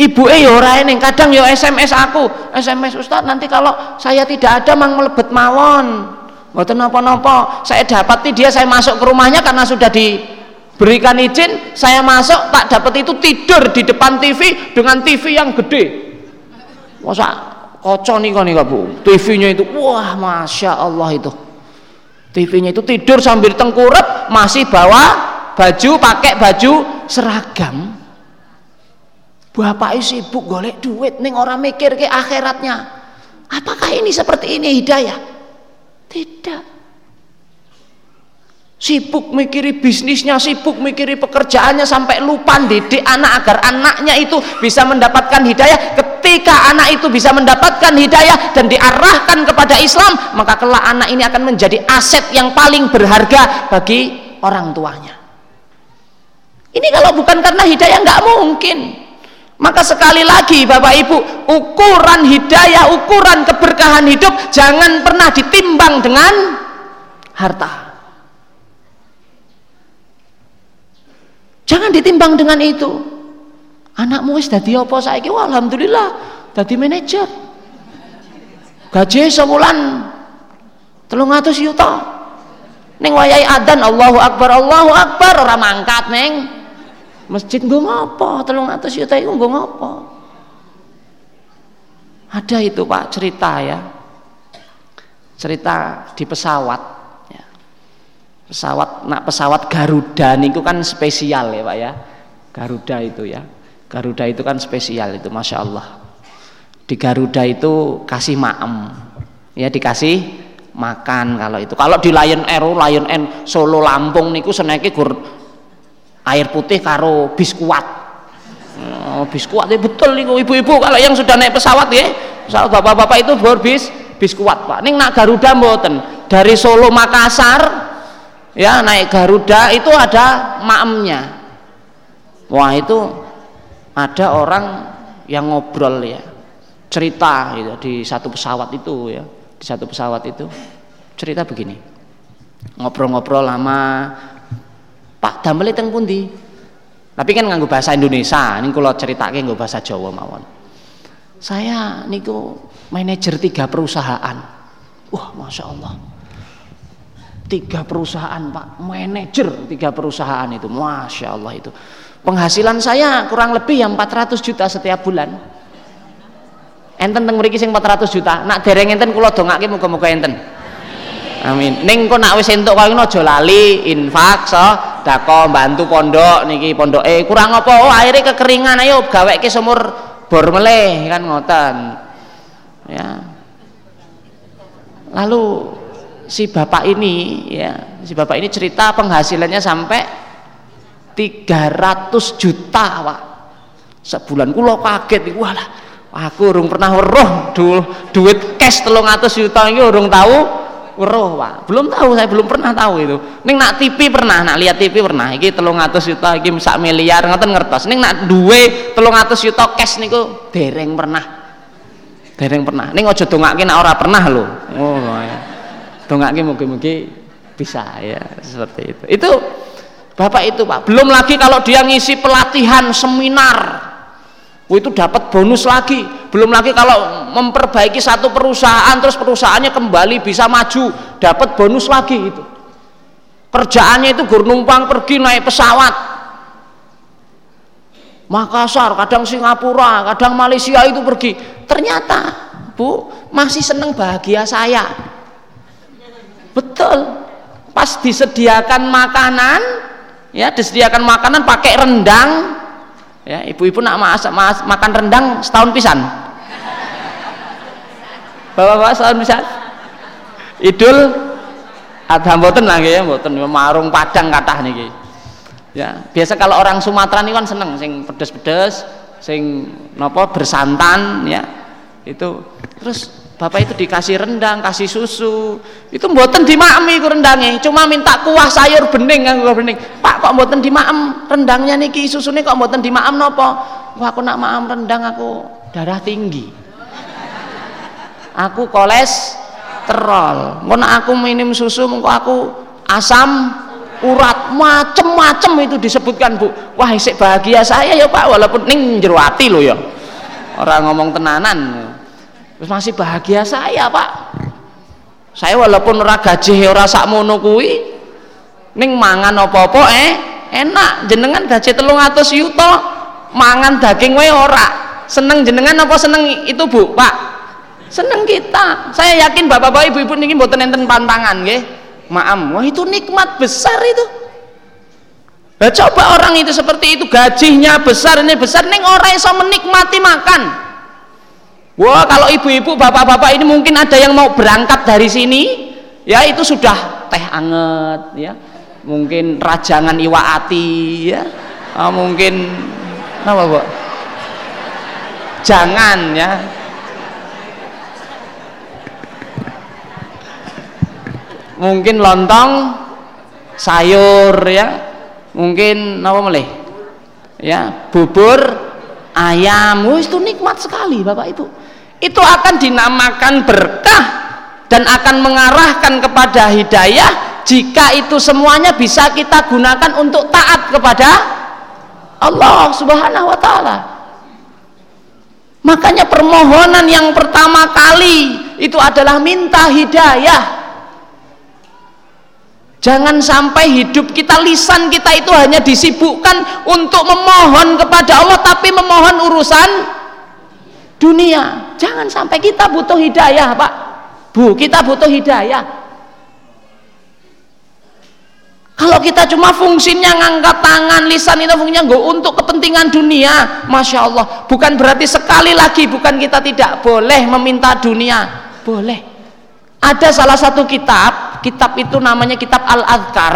Ibu eh ya ora ini, kadang yo SMS aku, SMS Ustaz nanti kalau saya tidak ada mang melebet mawon Mboten napa-napa. Saya dapati dia saya masuk ke rumahnya karena sudah diberikan izin, saya masuk tak dapat itu tidur di depan TV dengan TV yang gede. Masa kocok nih kan nih Bu. TV-nya itu wah Masya Allah itu. TV-nya itu tidur sambil tengkurap masih bawa baju pakai baju seragam. Bapak sibuk golek duit nih orang mikir ke akhiratnya. Apakah ini seperti ini hidayah? Tidak. Sibuk mikiri bisnisnya, sibuk mikiri pekerjaannya sampai lupa didik anak agar anaknya itu bisa mendapatkan hidayah. Ketika anak itu bisa mendapatkan hidayah dan diarahkan kepada Islam, maka kelak anak ini akan menjadi aset yang paling berharga bagi orang tuanya. Ini kalau bukan karena hidayah nggak mungkin. Maka sekali lagi Bapak Ibu, ukuran hidayah, ukuran keberkahan hidup jangan pernah ditimbang dengan harta. Jangan ditimbang dengan itu. Anakmu wis dadi apa saiki? Wah, alhamdulillah dadi manajer. Gaji sebulan 300 juta. Ning wayahe adzan Allahu Akbar, Allahu Akbar ora mangkat, Neng masjid gue ngopo? Telung atas juta itu gue ngopo? Ada itu pak cerita ya. Cerita di pesawat ya. pesawat nak pesawat Garuda niku kan spesial ya pak ya. Garuda itu ya. Garuda itu kan spesial itu masya Allah. Di Garuda itu kasih maem ya dikasih makan kalau itu. Kalau di Lion Air Lion Air Solo Lampung niku seneki gur air putih karo biskuat oh, biskuat ya betul nih ibu-ibu kalau yang sudah naik pesawat ya pesawat bapak-bapak itu baru bis biskuat pak. Ini nak Garuda mboten. Dari Solo Makassar ya naik Garuda itu ada maemnya wah itu ada orang yang ngobrol ya cerita gitu di satu pesawat itu ya di satu pesawat itu. Cerita begini ngobrol-ngobrol lama Pak damel teng pundi? Tapi kan nganggo bahasa Indonesia, ini kalau ceritake nganggo bahasa Jawa mawon. Saya niku manajer tiga perusahaan. Wah, masya Allah. Tiga perusahaan pak, manajer tiga perusahaan itu, masya Allah itu. Penghasilan saya kurang lebih yang 400 juta setiap bulan. Enten teng mriki sing 400 juta. Nak dereng enten kula dongake muga-muga enten. Amin. Ning kok nak wis entuk koyo aja lali infak dako bantu pondok niki pondoke kurang apa? Oh akhirnya kekeringan ayo gaweke sumur bor meleh kan ngoten. Ya. Lalu si bapak ini ya, si bapak ini cerita penghasilannya sampai 300 juta, Pak. Sebulan kula kaget walah. Aku urung pernah weruh du, duit cash 300 juta iki urung tahu weruh pak. Belum tahu saya belum pernah tahu itu. Ning nak TV pernah nak lihat TV pernah. Iki telung atus juta iki sak miliar ngoten ngertos. Ning nak duwe telung atus juta cash niku dereng pernah. Dereng pernah. Ning aja dongake nak ora pernah lho. Oh ya dongake mugi-mugi bisa ya seperti itu. Itu bapak itu pak. Belum lagi kalau dia ngisi pelatihan seminar itu dapat bonus lagi. Belum lagi kalau memperbaiki satu perusahaan terus perusahaannya kembali bisa maju dapat bonus lagi itu. Kerjaannya itu gur numpang pergi naik pesawat. Makassar kadang Singapura kadang Malaysia itu pergi. Ternyata bu masih seneng bahagia saya. Betul. Pas disediakan makanan ya disediakan makanan pakai rendang ya ibu-ibu nak masak mas, makan rendang setahun pisan. Bapak-bapak setahun pisan. Idul adha mboten lagi ya mboten. Marung padang kathah niki. Ya biasa kalau orang Sumatera ini kan seneng sing pedes-pedes sing nopo bersantan ya. Itu terus bapak itu dikasih rendang kasih susu. Itu mboten dimakmi ku rendangnya cuma minta kuah sayur bening kan kuah bening. Pak kok mboten dimaem rendangnya niki susunya kok mboten dimaem nopo? Wah aku nak maem rendang aku darah tinggi. Aku kolesterol. Mau aku minum susu mau aku asam urat. Macem-macem itu disebutkan bu. Wah isik bahagia saya ya pak. Walaupun ning jeruati lo ya. Orang ngomong tenanan terus masih bahagia saya pak. Saya walaupun ora gaji ora sakmono kuwi ning mangan apa-apa eh enak. Jenengan gaji telung atus yuto mangan daging wae ora. Seneng jenengan apa seneng itu bu pak? Seneng kita. Saya yakin bapak-bapak ibu-ibu niki mboten enten pantangan nggih. Maam wah itu nikmat besar itu. Nah, coba orang itu seperti itu gajinya besar ini besar neng orang iso menikmati makan Wah kalau ibu-ibu bapak-bapak ini mungkin ada yang mau berangkat dari sini. Ya itu sudah teh anget ya. Mungkin rajangan iwa ati ya. Ah, mungkin apa bu jangan ya. Mungkin lontong sayur ya. Mungkin apa meleh ya bubur ayam. Itu nikmat sekali bapak ibu itu akan dinamakan berkah dan akan mengarahkan kepada hidayah jika itu semuanya bisa kita gunakan untuk taat kepada Allah subhanahu wa ta'ala. Makanya permohonan yang pertama kali itu adalah minta hidayah. Jangan sampai hidup kita lisan kita itu hanya disibukkan untuk memohon kepada Allah tapi memohon urusan dunia jangan sampai kita butuh hidayah pak. Bu kita butuh hidayah. Kalau kita cuma fungsinya ngangkat tangan lisan itu fungsinya nggak untuk kepentingan dunia Masya Allah. Bukan berarti sekali lagi bukan kita tidak boleh meminta dunia. Boleh. Ada salah satu kitab kitab itu namanya kitab Al-Adhkar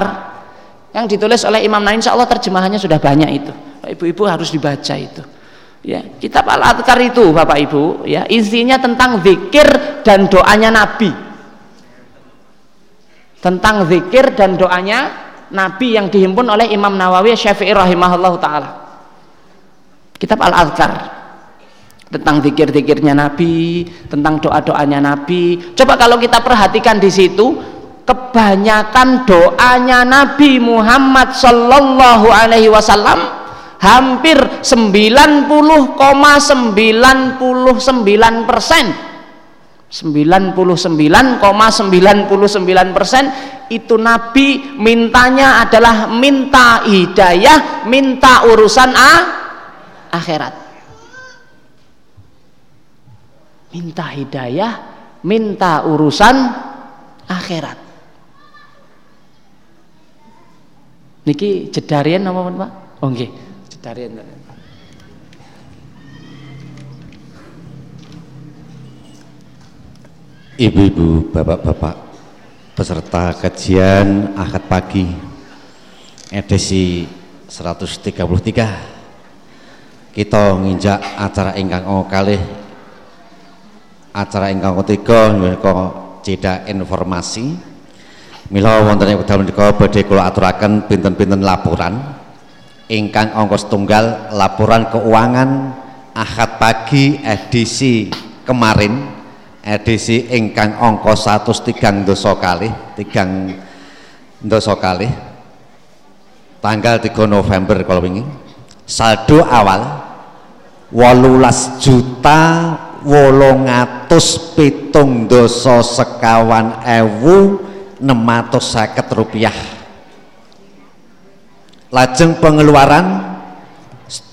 yang ditulis oleh Imam Nain Insya Allah terjemahannya sudah banyak itu. Ibu-ibu harus dibaca itu ya kitab al adkar itu bapak ibu ya isinya tentang zikir dan doanya nabi. Tentang zikir dan doanya nabi yang dihimpun oleh Imam Nawawi Syafi'i rahimahullah taala. Kitab al adkar tentang zikir-zikirnya nabi tentang doa-doanya nabi. Coba kalau kita perhatikan di situ kebanyakan doanya Nabi Muhammad Sallallahu Alaihi Wasallam hampir 90,99 persen. 99,99 persen itu Nabi mintanya adalah minta hidayah minta urusan a, akhirat. Minta hidayah minta urusan akhirat. Niki jedarian apa Pak? Oh nggih tarian Ibu-ibu, bapak-bapak, peserta kajian Ahad pagi edisi 133 kita nginjak acara ingkang kali acara ingkang ketiga menika ceda informasi. Mila wonten ing wekdal menika badhe kula aturaken pinten-pinten laporan ingkang ongkos tunggal laporan keuangan Ahad pagi edisi kemarin edisi ingkang ongkos satu tigang doso kali tigang doso kali tanggal 3 November kalau ingin saldo awal wolulas juta wolongatus pitung doso sekawan ewu 650 rupiah lajeng pengeluaran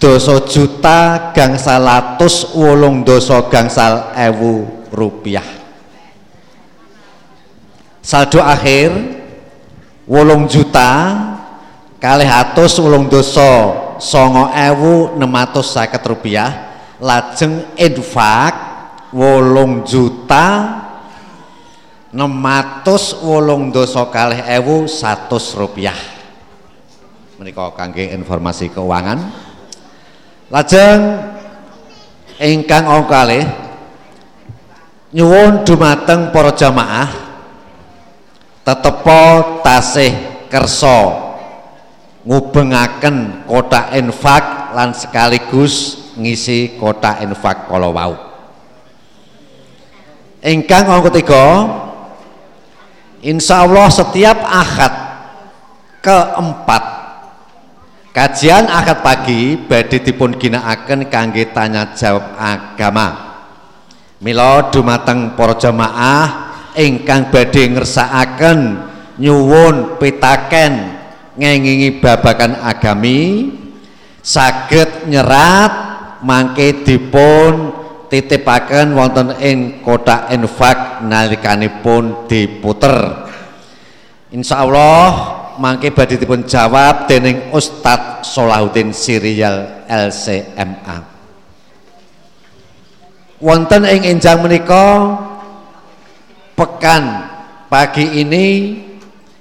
doso juta gangsal atus wolong doso gangsal ewu rupiah. Saldo akhir wolong juta kali atus wolong doso songo ewu nematus saket rupiah. Lajeng infak wolong juta nematus wolong doso kali ewu satus rupiah menika kangge informasi keuangan. Lajeng ingkang kalih nyuwun dumateng para jamaah tetepo tasih kersa ngubengaken kotak infak lan sekaligus ngisi kotak infak kala wau. Ingkang wong ketiga insyaallah setiap akad keempat kajian akad pagi badhe dipun ginakaken kangge tanya jawab agama. Mila dumateng para jamaah ingkang badhe ngersakaken nyuwun pitaken ngengingi babakan agami. Saged nyerat mangke dipun titipaken wonten ing kotak infak nalikanipun diputer. Insyaallah mangke badhe dipun jawab dening Ustadz Solahuddin Sirial LCMA wonten ing enjang menika pekan pagi ini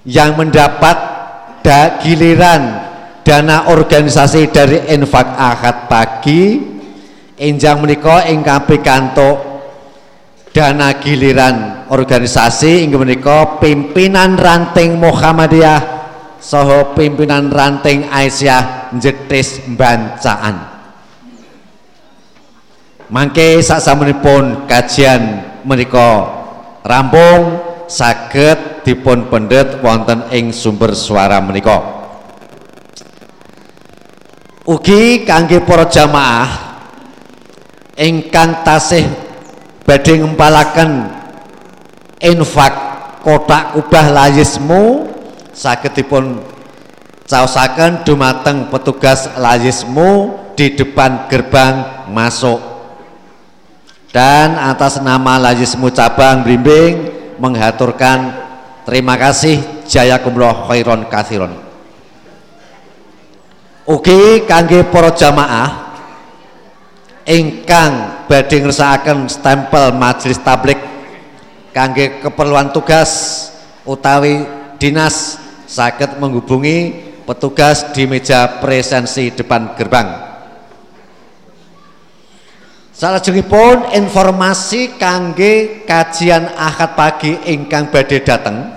yang mendapat da, giliran dana organisasi dari infak akad pagi enjang menika ingkang pikantuk dana giliran organisasi inggih menika pimpinan ranting Muhammadiyah saha pimpinan ranting Aisyah Jetis Bancaan mangke sasampunipun kajian menika rampung saged dipun pendet wonten ing sumber suara menika. Ugi kangge para jamaah ingkang tasih badhe ngempalaken infak kotak kubah layismu saged dipun caosaken dumateng petugas layismu di depan gerbang masuk. Dan atas nama Lajismu Cabang Blimbing menghaturkan terima kasih jayakumullah khairon kathiron. Ugi kangge para jamaah ingkang badhe ngersakaken stempel majelis tablik kangge keperluan tugas utawi dinas sakit menghubungi petugas di meja presensi depan gerbang. Salajengipun informasi kangge kajian akad pagi ingkang badhe dateng.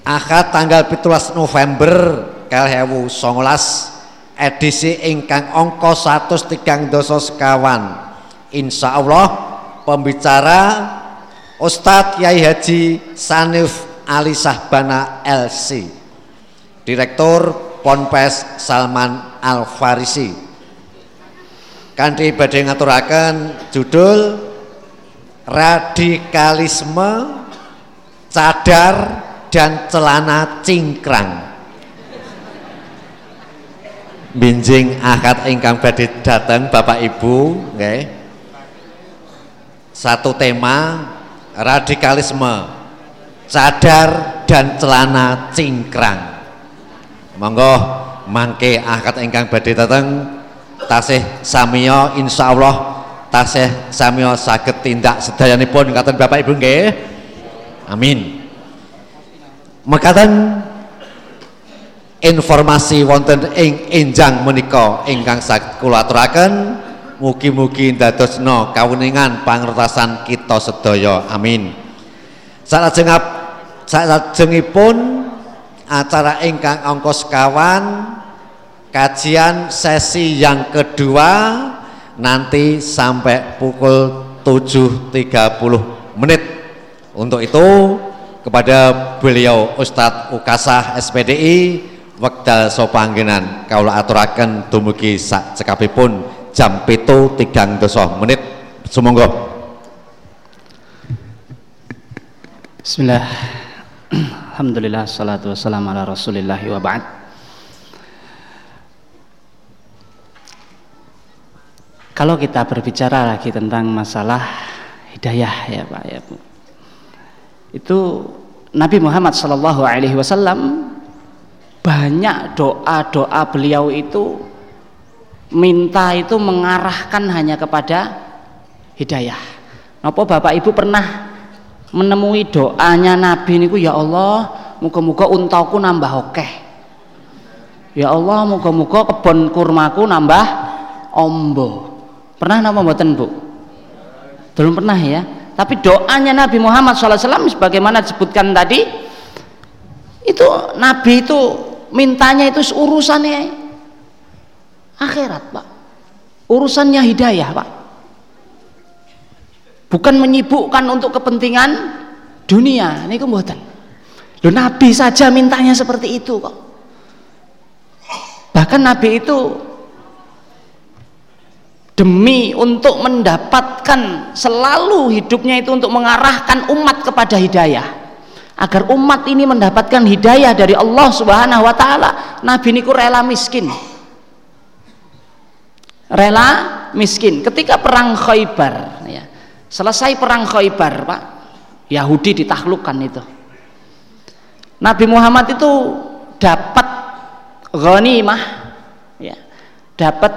Akad tanggal 17 November kalih songolas edisi ingkang angka 103 dosa sekawan. Insya Allah pembicara Ustadz Kiai Haji Sanif Ali Sahbana LC Direktur Ponpes Salman Al Farisi kanthi badhe ngaturaken judul radikalisme cadar dan celana cingkrang. Binjing akad ingkang badhe dateng Bapak Ibu satu tema radikalisme cadar dan celana cingkrang. Monggo mangke akad ingkang badhe dateng. Tasih samiya insyaallah tasih samiya saged tindak sedayanipun. Ngaten Bapak Ibu nggih. Amin. Mekaten informasi wonten ing enjang menika ingkang saged kula aturaken. Mugi-mugi ndadosna kawuningan pangertosan kita sedaya. Amin. Salajengap salajengipun acara ingkang angka sekawan kajian sesi yang kedua nanti sampai pukul 7.30 menit. Untuk itu kepada beliau Ustadz Ukasah SPDI wekdal sopangginan. Kaulah aturaken dumugi sak cekapipun jam pitu tigang dosa menit. Sumangga. Bismillah Alhamdulillah salatu wassalamu ala rasulillahi wa ba'd Kalau kita berbicara lagi tentang masalah hidayah ya Pak ya Bu. Itu Nabi Muhammad Shallallahu alaihi wasallam banyak doa-doa beliau itu minta itu mengarahkan hanya kepada hidayah. Napa Bapak Ibu pernah menemui doanya Nabi niku ya Allah, muga-muga untaku nambah okeh. Ya Allah, muga-muga kebun kurmaku nambah ombo. Pernah nama mboten Bu? Belum pernah ya? tapi doanya Nabi Muhammad SAW sebagaimana disebutkan tadi itu Nabi itu mintanya itu urusannya akhirat pak urusannya hidayah pak bukan menyibukkan untuk kepentingan dunia. Ini kemudian Loh, Nabi saja mintanya seperti itu kok. Bahkan Nabi itu demi untuk mendapatkan selalu hidupnya itu untuk mengarahkan umat kepada hidayah. Agar umat ini mendapatkan hidayah dari Allah Subhanahu wa taala Nabi niku rela miskin. Rela miskin. Ketika perang Khaybar ya selesai perang Khaybar Pak. Yahudi ditaklukkan itu. Nabi Muhammad itu dapat ghanimah ya. Dapat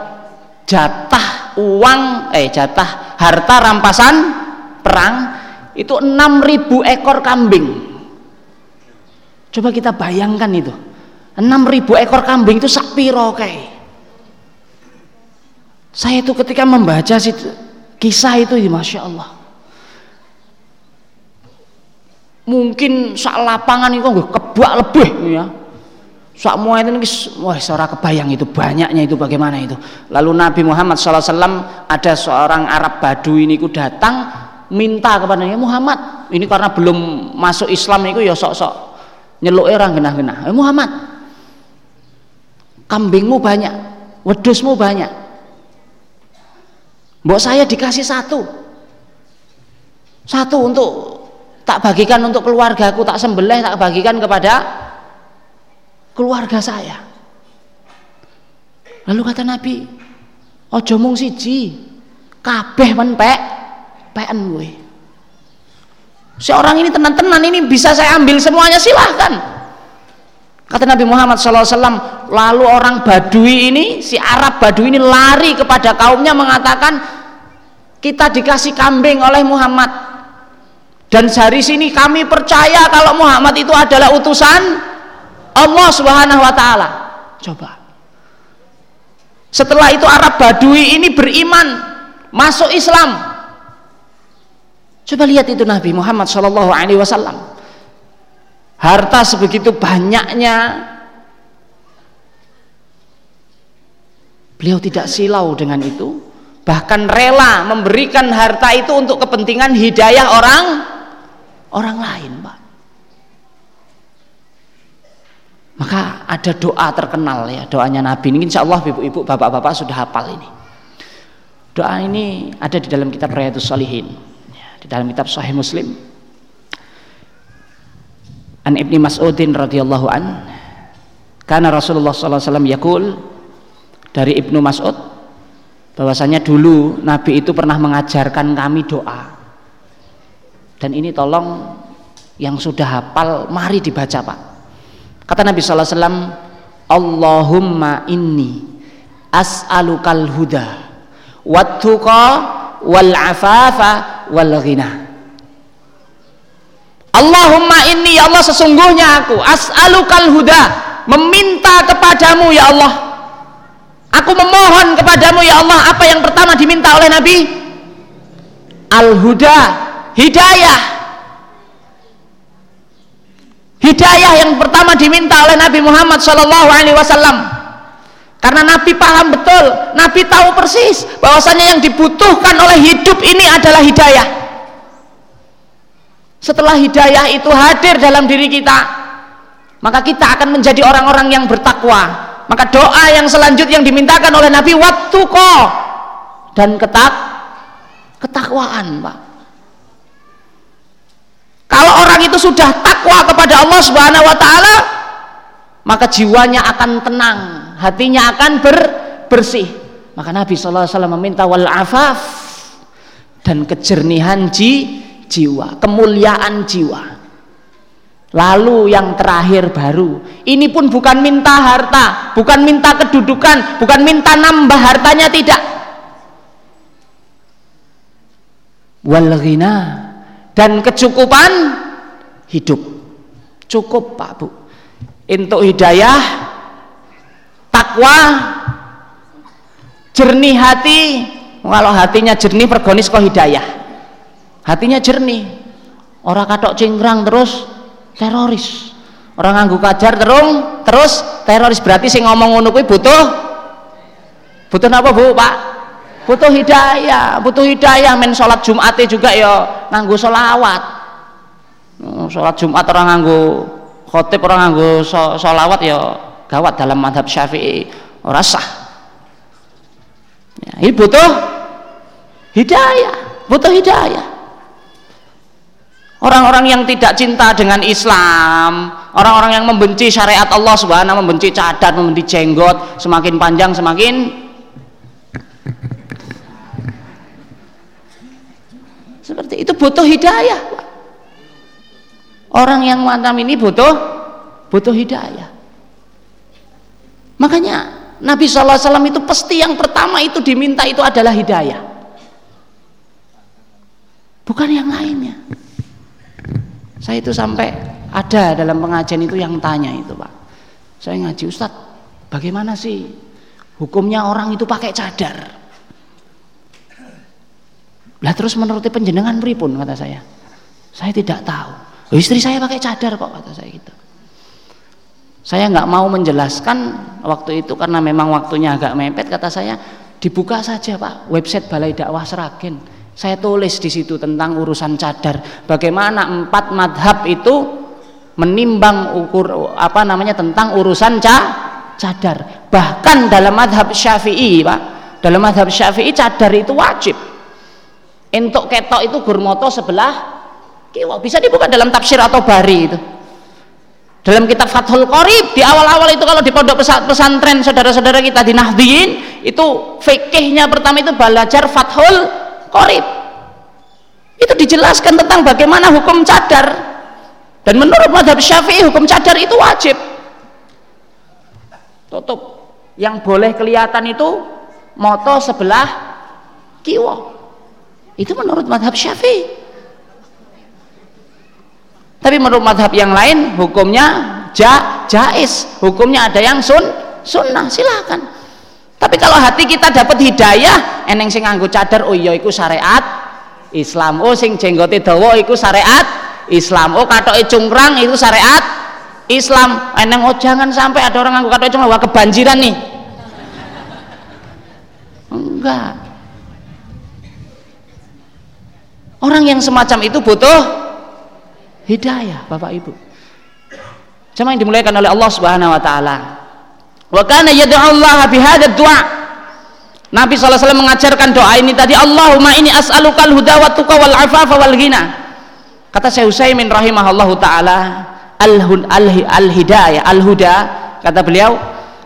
jatah uang eh jatah harta rampasan perang itu 6000 ekor kambing. Coba kita bayangkan itu. 6000 ekor kambing itu sak piro saya itu ketika membaca situ, kisah itu ya Masya Allah. Mungkin sak lapangan itu kebak lebih ya. Semua itu wah seorang kebayang itu banyaknya itu bagaimana itu. Lalu Nabi Muhammad SAW ada seorang Arab Badui ini ku datang minta kepada Muhammad ini karena belum masuk Islam itu ya sok-sok nyeluk orang genah-genah. Eh, Muhammad kambingmu banyak wedusmu banyak Mbok saya dikasih satu. Satu untuk tak bagikan untuk keluargaku tak sembelih tak bagikan kepada keluarga saya. Lalu kata Nabi ojo mung siji kabeh men pek peken seorang ini tenan-tenan ini bisa saya ambil semuanya silahkan kata Nabi Muhammad SAW lalu orang Badui ini si Arab Badui ini lari kepada kaumnya mengatakan kita dikasih kambing oleh Muhammad dan dari sini kami percaya kalau Muhammad itu adalah utusan Allah Subhanahu wa taala. Coba. Setelah itu Arab Badui ini beriman, masuk Islam. Coba lihat itu Nabi Muhammad Shallallahu alaihi wasallam. Harta sebegitu banyaknya. Beliau tidak silau dengan itu, bahkan rela memberikan harta itu untuk kepentingan hidayah orang orang lain, Pak. maka ada doa terkenal ya doanya Nabi ini. Insya Allah ibu-ibu bapak-bapak sudah hafal ini. Doa ini ada di dalam kitab Riyadus Salihin ya, di dalam kitab Sahih Muslim An Ibni Mas'udin radhiyallahu an karena Rasulullah SAW yakul dari Ibnu Mas'ud bahwasanya dulu Nabi itu pernah mengajarkan kami doa dan ini tolong yang sudah hafal mari dibaca Pak Kata Nabi sallallahu alaihi wasallam, "Allahumma inni as'alukal huda wat-tuqa wal afafa wal ghina." Allahumma inni ya Allah sesungguhnya aku as'alukal huda meminta kepadamu ya Allah aku memohon kepadamu ya Allah apa yang pertama diminta oleh Nabi al-huda hidayah Hidayah yang pertama diminta oleh Nabi Muhammad Shallallahu Alaihi Wasallam. Karena Nabi paham betul, Nabi tahu persis bahwasanya yang dibutuhkan oleh hidup ini adalah hidayah. Setelah hidayah itu hadir dalam diri kita, maka kita akan menjadi orang-orang yang bertakwa. Maka doa yang selanjutnya yang dimintakan oleh Nabi waktu kok dan ketak ketakwaan, Pak. Kalau orang itu sudah takwa kepada Allah Subhanahu wa taala, maka jiwanya akan tenang, hatinya akan ber, bersih. Maka Nabi wasallam meminta wal afaf dan kejernihan ji, jiwa, kemuliaan jiwa. Lalu yang terakhir baru, ini pun bukan minta harta, bukan minta kedudukan, bukan minta nambah hartanya tidak. Wal ghina dan kecukupan hidup cukup Pak Bu untuk hidayah takwa jernih hati kalau hatinya jernih pergonis kok hidayah hatinya jernih. Orang katok cingkrang terus teroris. Orang nganggu kajar terung terus teroris. Berarti sing ngomong ngono kuwi butuh butuh apa Bu Pak? Butuh hidayah butuh hidayah. Men sholat Jumat juga ya nganggu sholawat oh, sholat Jumat orang nganggu khotib orang nganggu sholawat ya gawat dalam madhab syafi'i. Orang sah. Ya, ini butuh hidayah butuh hidayah orang-orang yang tidak cinta dengan Islam orang-orang yang membenci syariat Allah subhanahu membenci cadar, membenci jenggot semakin panjang semakin seperti itu butuh hidayah orang yang mantam ini butuh butuh hidayah. Makanya Nabi SAW itu pasti yang pertama itu diminta itu adalah hidayah. Bukan yang lainnya saya itu sampai ada dalam pengajian itu yang tanya itu Pak. Saya ngaji Ustadz, bagaimana sih hukumnya orang itu pakai cadar? Lah terus menurut penjenengan pripun kata saya. Saya tidak tahu. Oh, istri saya pakai cadar kok kata saya gitu. Saya nggak mau menjelaskan waktu itu karena memang waktunya agak mepet kata saya dibuka saja Pak website Balai Dakwah Seragen saya tulis di situ tentang urusan cadar. Bagaimana empat madhab itu menimbang ukur apa namanya tentang urusan ca, cadar. Bahkan dalam madhab syafi'i pak, dalam madhab syafi'i cadar itu wajib. Untuk ketok itu gurmoto sebelah kiwa. Bisa dibuka dalam tafsir atau bari itu. Dalam kitab Fathul Qorib di awal-awal itu kalau di pondok pesantren saudara-saudara kita di Nahdien itu fikihnya pertama itu belajar Fathul korib. Itu dijelaskan tentang bagaimana hukum cadar. Dan menurut madhab syafi'i hukum cadar itu wajib. Tutup. Yang boleh kelihatan itu moto sebelah kiwo itu menurut madhab syafi'i. Tapi menurut madhab yang lain hukumnya ja, jais. Hukumnya ada yang sun sunnah. Silahkan tapi kalau hati kita dapat hidayah eneng sing nganggo cadar oh iya iku syariat Islam. Oh sing jenggote dawa iku syariat Islam. Oh katoke cungkrang itu syariat Islam. Eneng oh jangan sampai ada orang nganggo katoke cungkrang. Wah kebanjiran nih. Enggak. Orang yang semacam itu butuh hidayah Bapak Ibu. Cuma yang dimulaikan oleh Allah Subhanahu wa taala Wa kana yad'u Allah bihadzal du'a. Nabi SAW mengajarkan doa ini tadi Allahumma ini as'alukal huda wa tuqa wal afafa wal ghina. Kata Syekh Utsaimin rahimahullahu taala al hidayah al huda kata beliau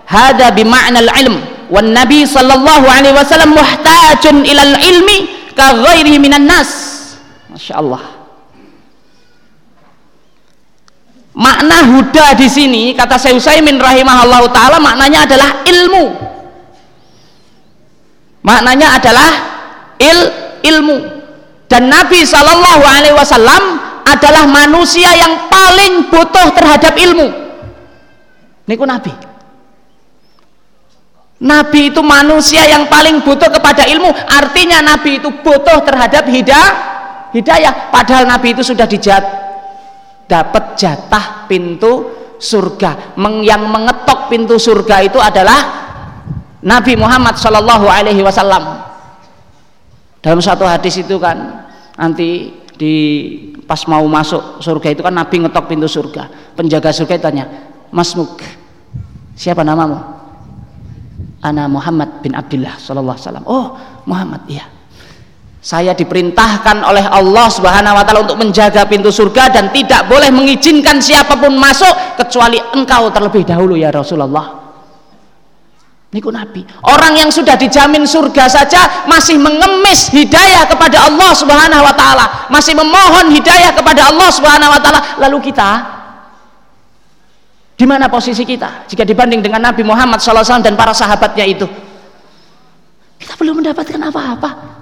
hada bi ma'nal ilm wan nabi sallallahu alaihi wasallam muhtajun ilal ilmi ka ghairihi minan nas. Masya Allah. Makna huda di sini kata Syekh Utsaimin rahimahullah taala maknanya adalah ilmu. Maknanya adalah il ilmu. Dan Nabi Shallallahu Alaihi Wasallam adalah manusia yang paling butuh terhadap ilmu. Niku Nabi. Nabi itu manusia yang paling butuh kepada ilmu. Artinya Nabi itu butuh terhadap hidayah hidayah. Padahal Nabi itu sudah dijat dapat jatah pintu surga. Yang mengetok pintu surga itu adalah Nabi Muhammad Shallallahu Alaihi Wasallam. Dalam satu hadis itu kan nanti di pas mau masuk surga itu kan Nabi ngetok pintu surga. Penjaga surga tanya Mas Muk siapa namamu? Ana Muhammad bin Abdullah Shallallahu Alaihi Wasallam. Oh Muhammad iya saya diperintahkan oleh Allah Subhanahu wa taala untuk menjaga pintu surga dan tidak boleh mengizinkan siapa pun masuk kecuali engkau terlebih dahulu ya Rasulullah. Niku Nabi. Orang yang sudah dijamin surga saja masih mengemis hidayah kepada Allah Subhanahu wa taala, masih memohon hidayah kepada Allah Subhanahu wa taala. Lalu kita di mana posisi kita jika dibanding dengan Nabi Muhammad SAW dan para sahabatnya itu? Kita belum mendapatkan apa-apa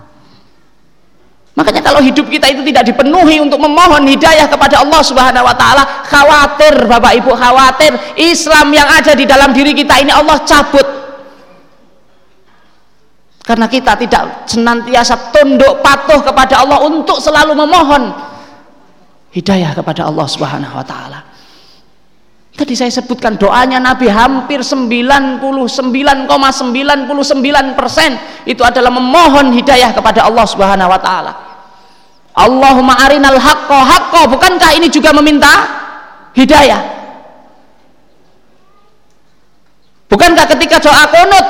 Makanya kalau hidup kita itu tidak dipenuhi untuk memohon hidayah kepada Allah Subhanahu wa taala, khawatir Bapak Ibu, khawatir Islam yang ada di dalam diri kita ini Allah cabut. karena kita tidak senantiasa tunduk patuh kepada Allah untuk selalu memohon hidayah kepada Allah Subhanahu wa taala. Tadi saya sebutkan doanya Nabi hampir 99,99% persen. Itu adalah memohon hidayah kepada Allah Subhanahu wa taala. Allahumma arinal haqqo haqqo. Bukankah ini juga meminta hidayah? Bukankah ketika doa kunut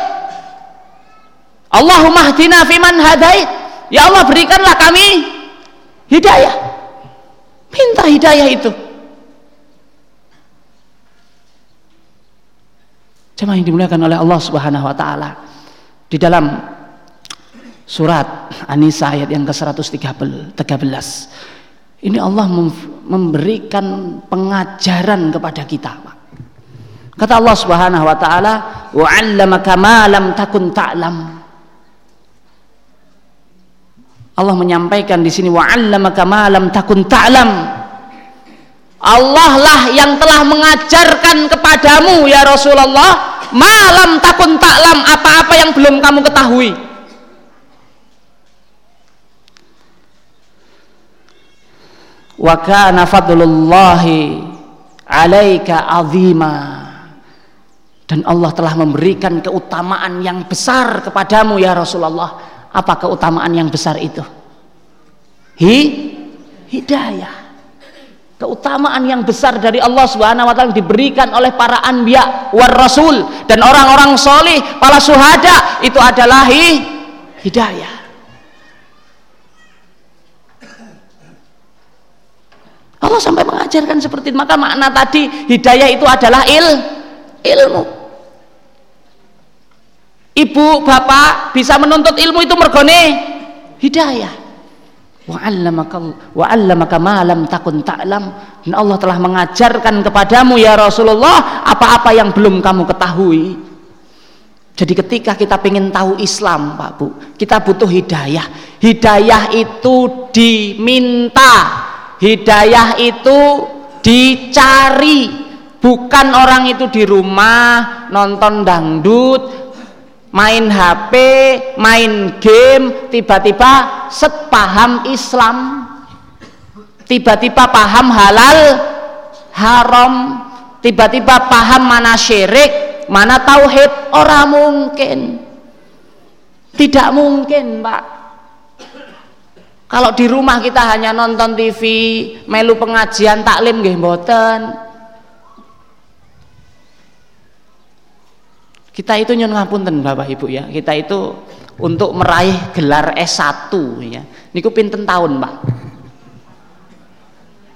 Allahumma hdina fiman hadait? Ya Allah berikanlah kami hidayah. Minta hidayah itu Jemaah yang dimuliakan oleh Allah Subhanahu wa taala. Di dalam surat An-Nisa ayat yang ke-113 ini Allah memberikan pengajaran kepada kita. Kata Allah Subhanahu wa taala, "Wa 'allamaka ma lam takun ta'lam." Allah menyampaikan di sini wa'allamaka ma lam takun ta'lam. Allah lah yang telah mengajarkan kepadamu ya Rasulullah malam takun taklam apa-apa yang belum kamu ketahui. Wa kana fadlullahi alaika azima. Dan Allah telah memberikan keutamaan yang besar kepadamu ya Rasulullah apa keutamaan yang besar itu? Hi, hidayah. Keutamaan yang besar dari Allah Subhanahu wa taala diberikan oleh para anbiya war rasul dan orang-orang solih, para syuhada itu adalah hi, hidayah. Allah sampai mengajarkan seperti itu. Maka makna tadi hidayah itu adalah il, ilmu ibu bapak bisa menuntut ilmu itu mergone hidayah wa 'allamaka wa 'allamaka ma lam takun ta'lam. Dan Allah telah mengajarkan kepadamu ya Rasulullah apa-apa yang belum kamu ketahui. Jadi ketika kita ingin tahu Islam Pak Bu kita butuh hidayah. Hidayah itu diminta. Hidayah itu dicari. Bukan orang itu di rumah nonton dangdut main HP, main game, tiba-tiba set paham Islam, tiba-tiba paham halal, haram, tiba-tiba paham mana syirik, mana tauhid, orang mungkin. Tidak mungkin, Pak. Kalau di rumah kita hanya nonton TV, melu pengajian taklim nggih. Kita itu nyun ngapunten Bapak Ibu ya. Kita itu untuk meraih gelar S1 ya. Niku pinten tahun, Pak?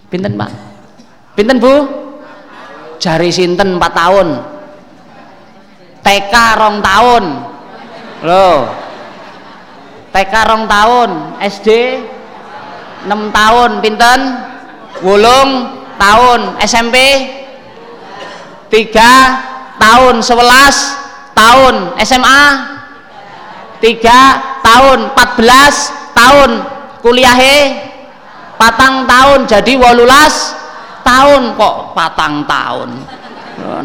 Pinten, Pak? Pinten, Bu? Jari sinten 4 tahun. TK rong tahun. Loh. TK rong tahun, SD 6 tahun, pinten? Wulung tahun, SMP 3 tahun, 11 tahun. SMA 3 tahun. 14 tahun. Kuliah patang tahun. Jadi walulas tahun. Kok patang tahun?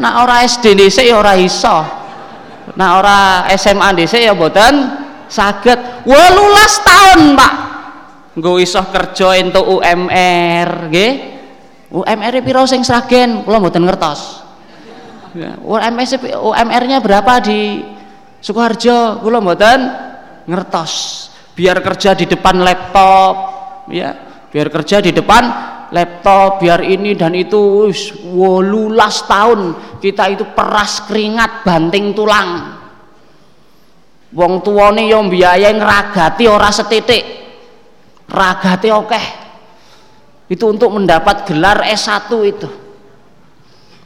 Nah orang SD dhisik ya ora iso. Nah orang SMA dhisik ya boten saged. Walulas tahun Pak. Nggo iso kerja entuk UMR nggih. UMR piro sing sragen? Kula mboten ngertos Ya, UMR-nya berapa di Sukoharjo? Kula mboten ngertos. Biar kerja di depan laptop, ya. Biar kerja di depan laptop, biar ini dan itu wis 18 tahun kita itu peras keringat banting tulang. Wong tuane yo mbiayai ngragati ora setitik. Ragate akeh. Itu untuk mendapat gelar S1 itu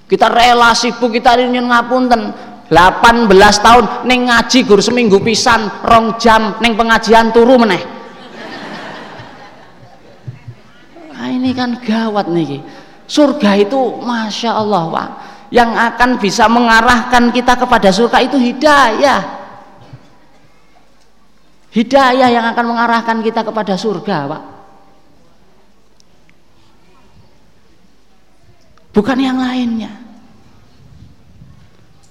kita rela sibuk kita ini ngapunten. 18 tahun neng ngaji gur seminggu pisan rong jam neng pengajian turu meneh. Nah, ini kan gawat nih surga itu masya Allah pak yang akan bisa mengarahkan kita kepada surga itu hidayah. Hidayah yang akan mengarahkan kita kepada surga pak bukan yang lainnya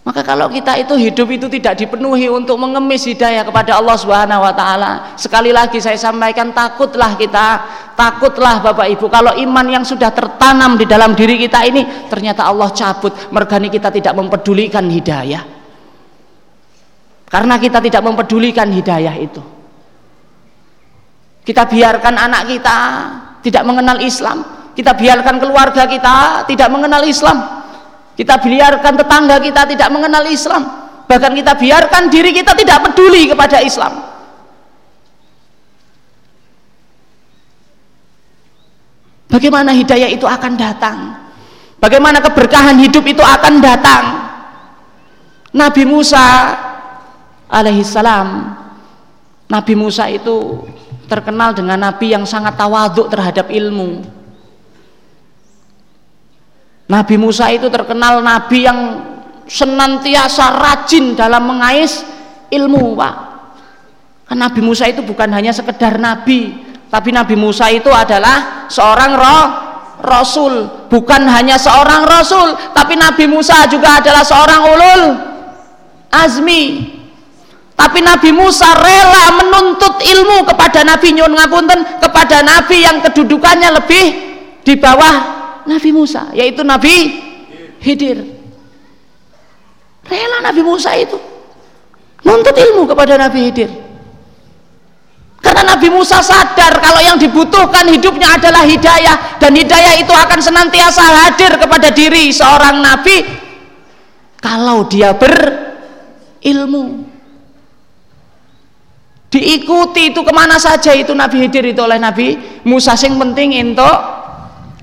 Maka kalau kita itu hidup itu tidak dipenuhi untuk mengemis hidayah kepada Allah Subhanahu wa taala. Sekali lagi saya sampaikan takutlah kita, takutlah Bapak Ibu kalau iman yang sudah tertanam di dalam diri kita ini ternyata Allah cabut, mergani kita tidak mempedulikan hidayah. Karena kita tidak mempedulikan hidayah itu. Kita biarkan anak kita tidak mengenal Islam, kita biarkan keluarga kita tidak mengenal Islam. Kita biarkan tetangga kita tidak mengenal Islam. Bahkan kita biarkan diri kita tidak peduli kepada Islam. Bagaimana hidayah itu akan datang? Bagaimana keberkahan hidup itu akan datang? Nabi Musa alaihissalam Nabi Musa itu terkenal dengan nabi yang sangat tawaduk terhadap ilmu Nabi Musa itu terkenal nabi yang senantiasa rajin dalam mengais ilmu Pak. Kan Nabi Musa itu bukan hanya sekedar nabi tapi Nabi Musa itu adalah seorang roh rasul. Bukan hanya seorang rasul tapi Nabi Musa juga adalah seorang ulul azmi. Tapi Nabi Musa rela menuntut ilmu kepada Nabi. Nyun Ngapunten kepada Nabi yang kedudukannya lebih di bawah Nabi Musa yaitu Nabi Hidir. Rela Nabi Musa itu. Nuntut ilmu kepada Nabi Hidir. Karena Nabi Musa sadar kalau yang dibutuhkan hidupnya adalah hidayah dan hidayah itu akan senantiasa hadir kepada diri seorang Nabi kalau dia berilmu. Diikuti itu ke mana saja itu Nabi Hidir itu oleh Nabi Musa. Sing penting untuk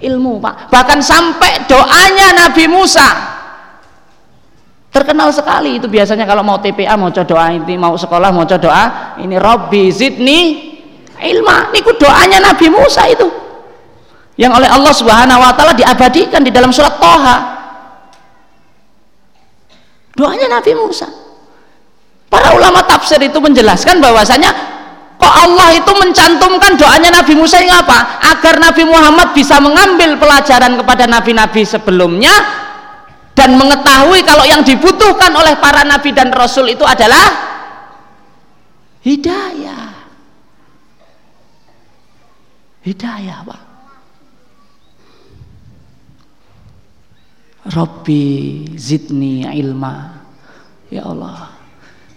ilmu Pak. Bahkan sampai doanya Nabi Musa. Terkenal sekali itu biasanya kalau mau TPA mau doa ini mau sekolah mau doa ini. Robbi Zidni ilma. Ini doanya Nabi Musa itu. Yang oleh Allah Subhanahu wa taala diabadikan di dalam surat Toha. Doanya Nabi Musa. Para ulama tafsir itu menjelaskan bahwasanya Kok Allah itu mencantumkan doanya Nabi Musa yang apa? Agar Nabi Muhammad bisa mengambil pelajaran kepada nabi-nabi sebelumnya dan mengetahui kalau yang dibutuhkan oleh para nabi dan rasul itu adalah hidayah. Hidayah, Pak. Robbi zidni ilma. Ya Allah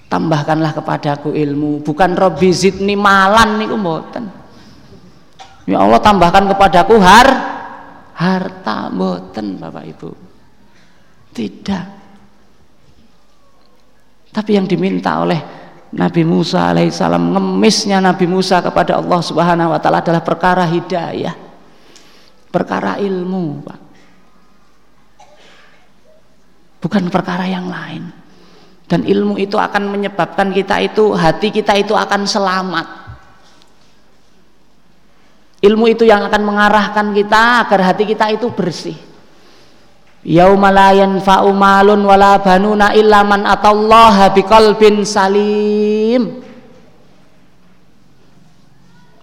tambahkanlah kepadaku ilmu. Bukan Robi zidni malan niku mboten. Ya Allah tambahkan kepadaku har harta mboten Bapak Ibu. Tidak. Tapi yang diminta oleh Nabi Musa alaihissalam ngemisnya Nabi Musa kepada Allah subhanahu wa ta'ala adalah perkara hidayah. Perkara ilmu Pak. Bukan perkara yang lain dan ilmu itu akan menyebabkan kita itu hati kita itu akan selamat. Ilmu itu yang akan mengarahkan kita agar hati kita itu bersih. Yauma la yanfa'u malun wala banuna illa man atallaha biqalbin salim.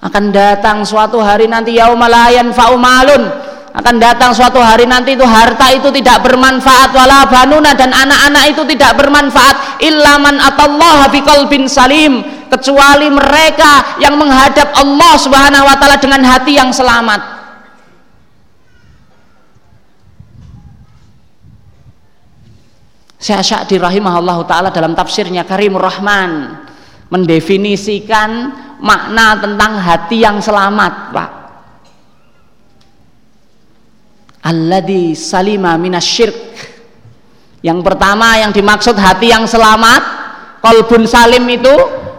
Akan datang suatu hari nanti yauma la yanfa'u malun akan datang suatu hari nanti itu harta itu tidak bermanfaat wala banuna dan anak-anak itu tidak bermanfaat illaman atallah biqalbin salim. Kecuali mereka yang menghadap Allah Subhanahu wa taala dengan hati yang selamat. Syekh Sya'di rahimahullah taala dalam tafsirnya Karimur Rahman mendefinisikan makna tentang hati yang selamat Pak alladhi salima minasyirk yang pertama yang dimaksud hati yang selamat kolbun salim itu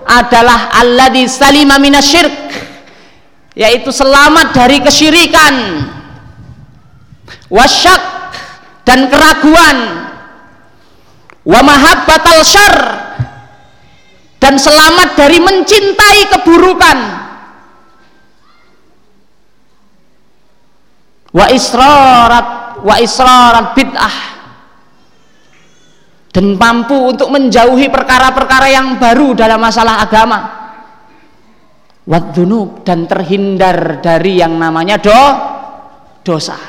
adalah alladhi salima minasyirk yaitu selamat dari kesyirikan wasyak dan keraguan wa mahabbatal syar dan selamat dari mencintai keburukan wa israrat wa israrat bid'ah. Dan mampu untuk menjauhi perkara-perkara yang baru dalam masalah agama. Wadunub dan terhindar dari yang namanya do dosa.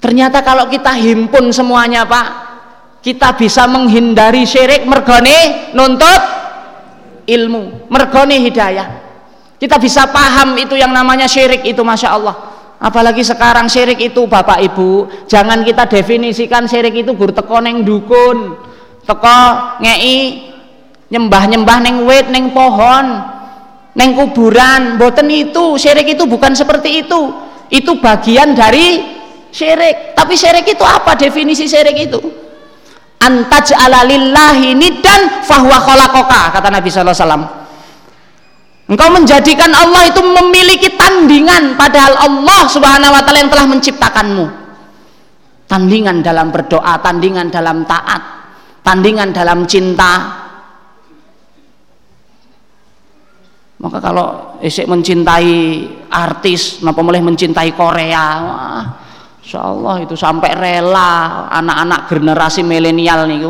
Ternyata kalau kita himpun semuanya pak kita bisa menghindari syirik mergone nuntut ilmu mergone hidayah. Kita bisa paham itu yang namanya syirik itu Masya Allah apalagi sekarang syirik itu Bapak Ibu jangan kita definisikan syirik itu gur teko neng dukun teko ngei nyembah-nyembah neng wit neng pohon neng kuburan. Boten itu syirik itu bukan seperti itu. Itu bagian dari syirik. Tapi syirik itu apa definisi syirik itu? Antaj alalillahi nidan fahuwa kholakoka kata Nabi SAW engkau menjadikan Allah itu memiliki tandingan padahal Allah subhanahu wa ta'ala yang telah menciptakanmu. Tandingan dalam berdoa tandingan dalam taat tandingan dalam cinta. Maka kalau esek mencintai artis napa boleh mencintai Korea? Wah Insya Allah itu sampai rela anak-anak generasi milenial nih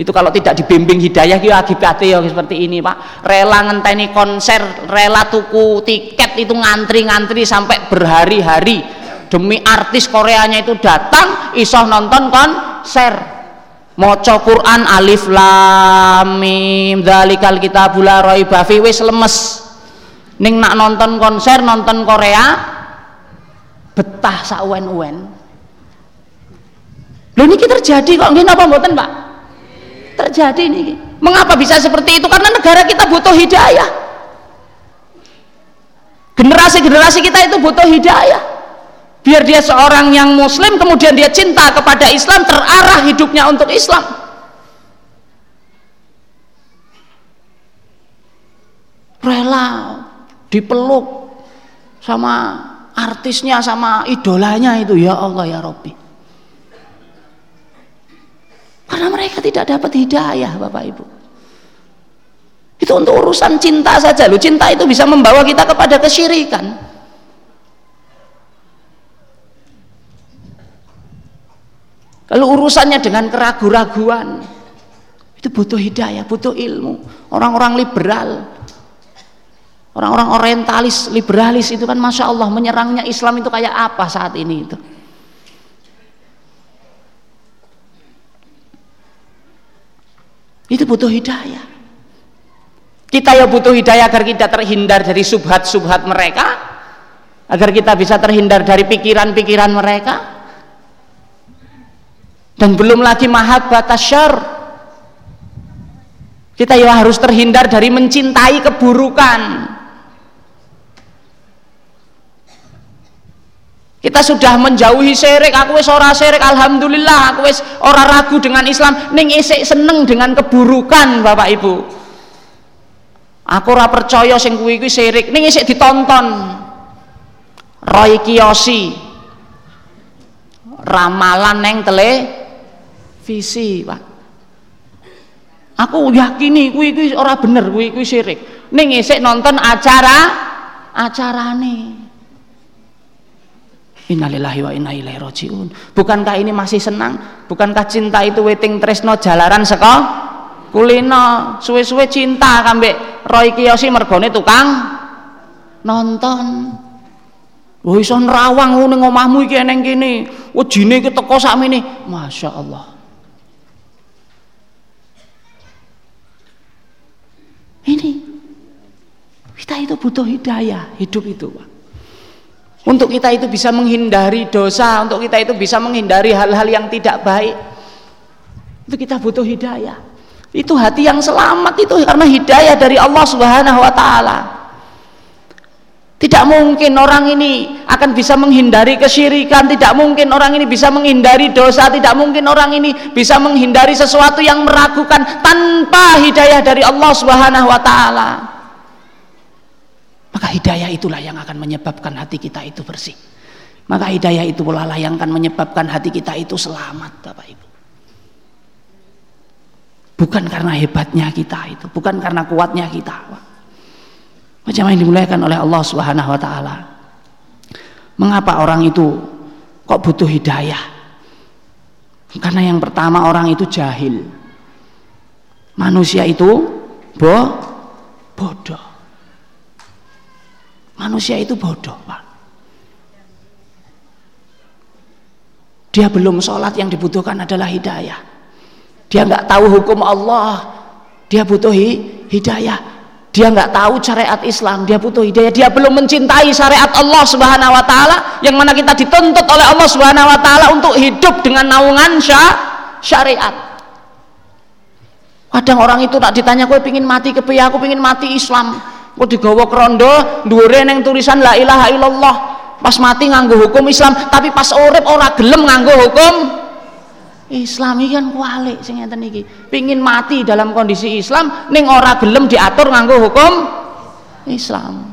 itu kalau tidak dibimbing hidayah itu akibatnya ya seperti ini pak. Rela ngenteni konser rela tuku tiket itu ngantri-ngantri sampai berhari-hari. Demi artis Koreanya itu datang isoh nonton konser. Moco Quran alif lam mim dzalikal kitabul la raiba wis lemes. Ning nak nonton konser nonton Korea betah sauen-uen Loh ini terjadi kok nggih napa mboten, Pak? Terjadi ini. Mengapa bisa seperti itu? Karena negara kita butuh hidayah. Generasi-generasi kita itu butuh hidayah. Biar dia seorang yang muslim kemudian dia cinta kepada Islam, terarah hidupnya untuk Islam. Rela dipeluk sama artisnya sama idolanya itu ya Allah ya Robbi karena mereka tidak dapat hidayah Bapak Ibu. Itu untuk urusan cinta saja loh. Cinta itu bisa membawa kita kepada kesyirikan. Kalau urusannya dengan keraguan-raguan, itu butuh hidayah, butuh ilmu. Orang-orang liberal, orang-orang orientalis, liberalis itu kan masya Allah menyerangnya Islam itu kayak apa saat ini itu. Itu butuh hidayah. Kita ya butuh hidayah agar kita terhindar dari subhat-subhat mereka, agar kita bisa terhindar dari pikiran-pikiran mereka. Dan belum lagi mahabbat syar. Kita ya harus terhindar dari mencintai keburukan. Kita sudah menjauhi syirik, aku wis ora syirik, alhamdulillah, aku wis ora ragu dengan Islam, ning isik seneng dengan keburukan, Bapak Ibu. Aku ora percaya sing kuwi kuwi syirik, ning isik ditonton. Roy Kiyoshi. Ramalan neng televisi, Pak. Aku yakini kuwi kuwi ora bener, kuwi kuwi syirik. Ning isik nonton acara acarane. Innalillahi wa inna ilaihi rajiun. Bukankah ini masih senang? Bukankah cinta itu weting tresno jalaran seko kulino suwe-suwe cinta kambek Roy Kiyoshi mergone tukang nonton. Wah iso nerawang ning omahmu iki eneng kene. Wejine iki teko sakmene. Masya Allah. Ini kita itu butuh hidayah hidup itu, Pak. Untuk kita itu bisa menghindari dosa, untuk kita itu bisa menghindari hal-hal yang tidak baik. Itu kita butuh hidayah. Itu hati yang selamat itu karena hidayah dari Allah Subhanahu wa taala. Tidak mungkin orang ini akan bisa menghindari kesyirikan, tidak mungkin orang ini bisa menghindari dosa, tidak mungkin orang ini bisa menghindari sesuatu yang meragukan tanpa hidayah dari Allah Subhanahu wa taala. Hidayah itulah yang akan menyebabkan hati kita itu bersih. Maka hidayah itu pula yang akan menyebabkan hati kita itu selamat Bapak Ibu. Bukan karena hebatnya kita itu, bukan karena kuatnya kita. Macam yang dimuliakan oleh Allah Subhanahu wa taala. Mengapa orang itu kok butuh hidayah? Karena yang pertama orang itu jahil. Manusia itu bo bodoh. Manusia itu bodoh, Pak. Dia belum sholat yang dibutuhkan adalah hidayah. dia nggak tahu hukum Allah dia butuh hidayah. Dia nggak tahu syariat Islam dia butuh hidayah. Dia belum mencintai syariat Allah subhanahu wa ta'ala yang mana kita dituntut oleh Allah subhanahu wa ta'ala untuk hidup dengan naungan syariat. Kadang orang itu tak ditanya gue pingin mati ke aku pingin mati Islam kok digawa krondo dure neng tulisan la ilaha illallah. Pas mati nganggo hukum Islam tapi pas urip ora gelem nganggo hukum Islam. Iki kan kualik sing ngeten pingin mati dalam kondisi Islam ning ora gelem diatur nganggo hukum Islam.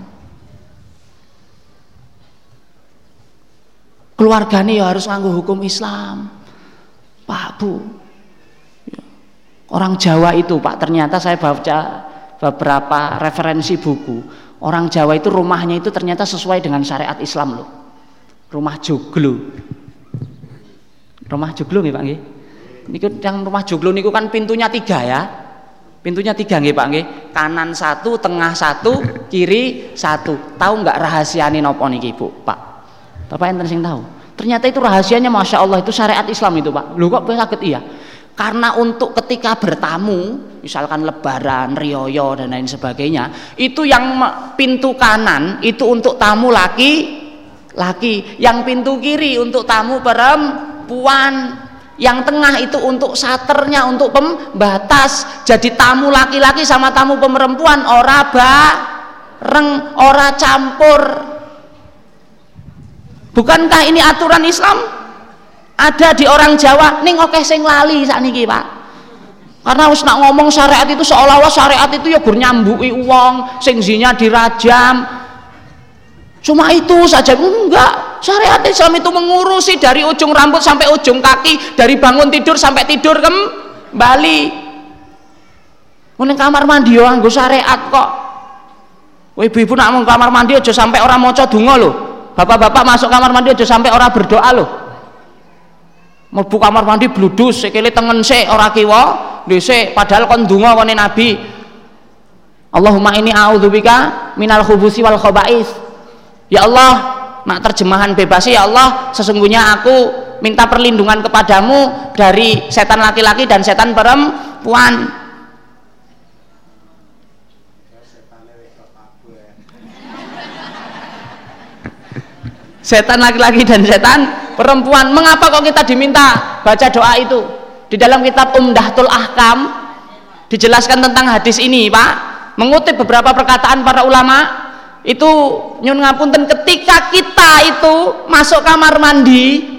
Keluarganya ya harus nganggo hukum Islam. Pak Bu. Orang Jawa itu Pak ternyata saya baca beberapa referensi buku. Orang Jawa itu rumahnya itu ternyata sesuai dengan syariat Islam loh. Rumah joglo. Rumah joglo nih Pak nggih? Niku yang rumah joglo niku kan pintunya tiga ya. Pintunya tiga nih Pak nggih? Kanan satu tengah satu kiri satu. Tahu nggak rahasiane nopo niki Bu? Pak. Bapak yang sing tahu? Ternyata itu rahasianya Masya Allah itu syariat Islam itu Pak. Lu kok sakit? Iya karena untuk ketika bertamu misalkan lebaran, rioyo dan lain sebagainya itu yang pintu kanan itu untuk tamu laki laki. Yang pintu kiri untuk tamu perempuan. Yang tengah itu untuk saternya untuk pembatas. Jadi tamu laki-laki sama tamu perempuan ora bareng ora campur. Bukankah ini aturan Islam ada di orang Jawa ning oke sing lali niki Pak. Karena harus nak ngomong syariat itu seolah-olah syariat itu ya bernyambuki uang sing zina dirajam. Cuma itu saja. Enggak. Syariat Islam itu mengurusi dari ujung rambut sampai ujung kaki dari bangun tidur sampai tidur kembali. Mending kamar mandi yo nganggo syariat kok. Ibu-ibu nak mau kamar mandi aja sampai orang maca donga lho. Bapak-bapak masuk kamar mandi aja sampai orang berdoa loh mlebu kamar mandi bludus sikile tengen sik ora kiwa. Dhisik padahal kon donga kene nabi. Allahumma ini a'udzubika minal khubusi wal khaba'is. Ya Allah nak terjemahan bebas ya Allah sesungguhnya aku minta perlindungan kepadamu dari setan laki-laki dan setan perempuan setan laki-laki dan setan perempuan. Mengapa kok kita diminta baca doa itu? Di dalam kitab Umdahatul Ahkam dijelaskan tentang hadis ini Pak. Mengutip beberapa perkataan para ulama itu nyun ngapunten ketika kita itu masuk kamar mandi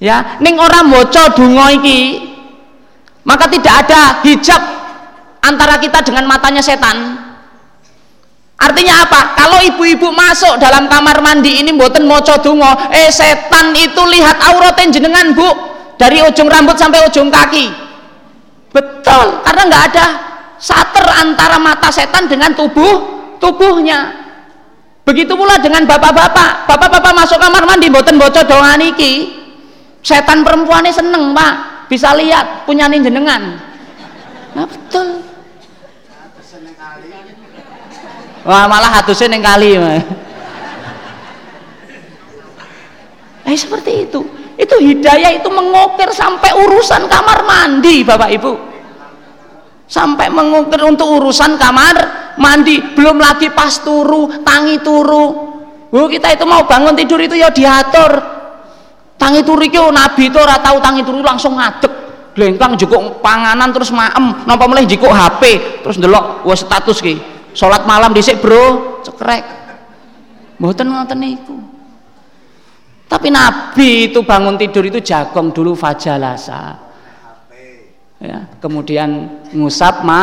ya ning orang moco dungo iki maka tidak ada hijab antara kita dengan matanya setan Artinya apa? Kalau ibu-ibu masuk dalam kamar mandi ini mboten moco dungo, eh setan itu lihat auratin jenengan bu dari ujung rambut sampai ujung kaki. Betul, karena nggak ada sater antara mata setan dengan tubuh tubuhnya. Begitu pula dengan bapak-bapak. Bapak-bapak masuk kamar mandi mboten moco dongan iki. Setan perempuannya seneng pak, bisa lihat punya jenengan. Nah betul Wah, malah hatusnya neng kali. Eh seperti itu. Itu hidayah itu mengukir sampai urusan kamar mandi, Bapak Ibu. Sampai mengukir untuk urusan kamar mandi, belum lagi pas turu, tangi turu. Bu, kita itu mau bangun tidur itu ya diatur. Tangi turu itu Nabi itu ora tahu tangi turu langsung ngadek. Glengkang jukuk panganan terus maem, napa mulai jukuk HP, terus ndelok wah status ki sholat malam disik bro. Cekrek. Mboten ngoten niku. Tapi Nabi itu bangun tidur itu jagong dulu fajalasa ya, kemudian ngusap ma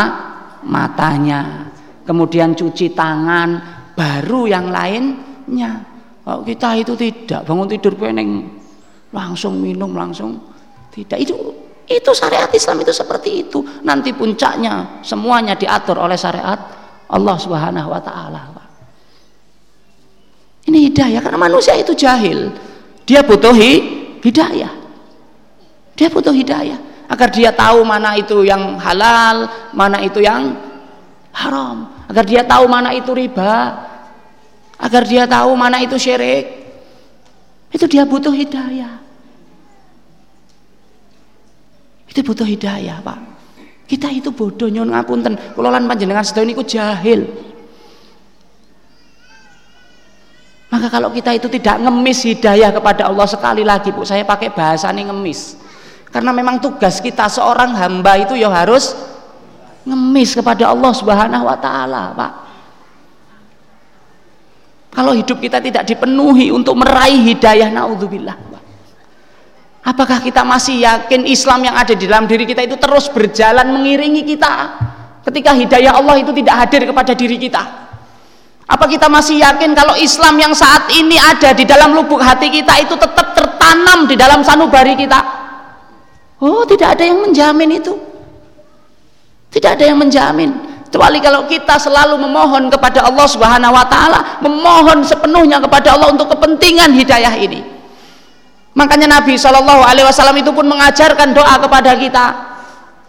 matanya. Kemudian cuci tangan baru yang lainnya. Oh, kita itu tidak bangun tidur peneng langsung minum langsung tidak. Itu itu syariat Islam itu seperti itu. Nanti puncaknya semuanya diatur oleh syariat Allah Subhanahu wa taala. Ini hidayah karena manusia itu jahil. Dia butuh hidayah. Dia butuh hidayah agar dia tahu mana itu yang halal, mana itu yang haram, agar dia tahu mana itu riba, agar dia tahu mana itu syirik. Itu dia butuh hidayah. Itu butuh hidayah, Pak. Kita itu bodoh nyon ngapunten. Kula lan panjenengan sedaya niku jahil. Maka kalau kita itu tidak ngemis hidayah kepada Allah sekali lagi, Bu, saya pakai bahasa nih ngemis. Karena memang tugas kita seorang hamba itu ya harus ngemis kepada Allah Subhanahu wa taala, Pak. Kalau hidup kita tidak dipenuhi untuk meraih hidayah naudzubillah. Apakah kita masih yakin Islam yang ada di dalam diri kita itu terus berjalan mengiringi kita ketika hidayah Allah itu tidak hadir kepada diri kita? Apa kita masih yakin kalau Islam yang saat ini ada di dalam lubuk hati kita itu tetap tertanam di dalam sanubari kita? Oh, tidak ada yang menjamin itu. Tidak ada yang menjamin. Kecuali kalau kita selalu memohon kepada Allah Subhanahu wa taala, memohon sepenuhnya kepada Allah untuk kepentingan hidayah ini. Makanya Nabi Shallallahu Alaihi Wasallam itu pun mengajarkan doa kepada kita.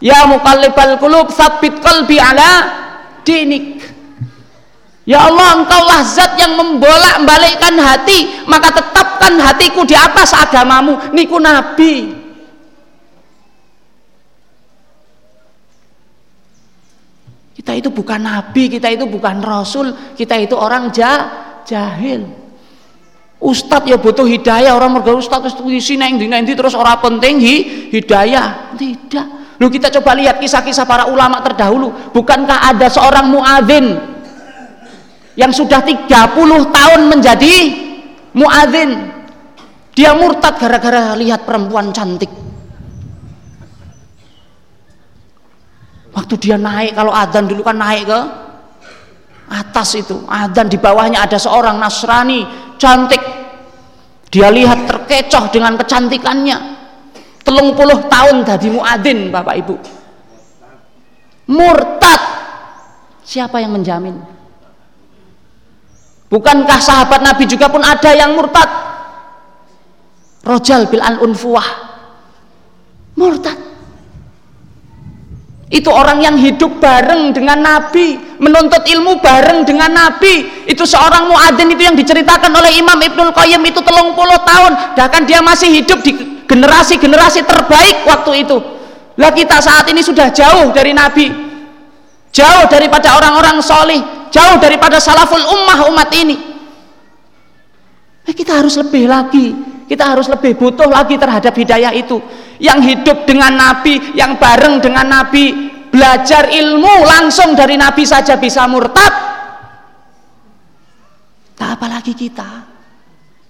Ya mukallibal kulub sabit kalbi ala dinik. Ya Allah engkaulah zat yang membolak balikkan hati maka tetapkan hatiku di atas agamamu niku Nabi kita itu bukan Nabi kita itu bukan Rasul kita itu orang jah jahil Ustadz ya butuh hidayah orang mergo ustadz wis tulis neng di terus orang penting hi, hidayah. Tidak. Lu kita coba lihat kisah-kisah para ulama terdahulu. Bukankah ada seorang muadzin yang sudah 30 tahun menjadi muadzin? Dia murtad gara-gara lihat perempuan cantik. Waktu dia naik kalau adzan dulu kan naik ke atas itu. Adzan di bawahnya ada seorang Nasrani cantik dia lihat terkecoh dengan kecantikannya. Telung puluh tahun tadi muadzin bapak ibu. Murtad. Siapa yang menjamin? Bukankah sahabat nabi juga pun ada yang murtad? Rojal bil al unfuah murtad itu orang yang hidup bareng dengan Nabi menuntut ilmu bareng dengan Nabi. Itu seorang muadzin itu yang diceritakan oleh Imam Ibnul Qayyim itu telung puluh tahun. Bahkan dia masih hidup di generasi-generasi terbaik waktu itu. Lah kita saat ini sudah jauh dari Nabi. Jauh daripada orang-orang solih. Jauh daripada salaful ummah umat ini. Eh, kita harus lebih lagi. Kita harus lebih butuh lagi terhadap hidayah itu yang hidup dengan Nabi yang bareng dengan Nabi belajar ilmu langsung dari Nabi saja bisa murtad. Tak apalagi kita.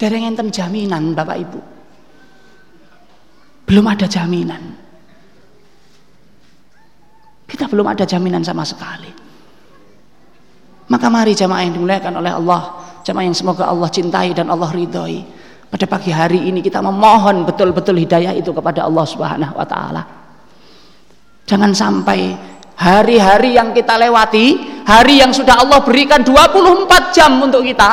Dari enten jaminan Bapak Ibu. Belum ada jaminan. Kita belum ada jaminan sama sekali. Maka mari jamaah yang dimuliakan oleh Allah jamaah yang semoga Allah cintai dan Allah ridhoi pada pagi hari ini kita memohon betul-betul hidayah itu kepada Allah Subhanahu wa taala. Jangan sampai hari-hari yang kita lewati, hari yang sudah Allah berikan 24 jam untuk kita,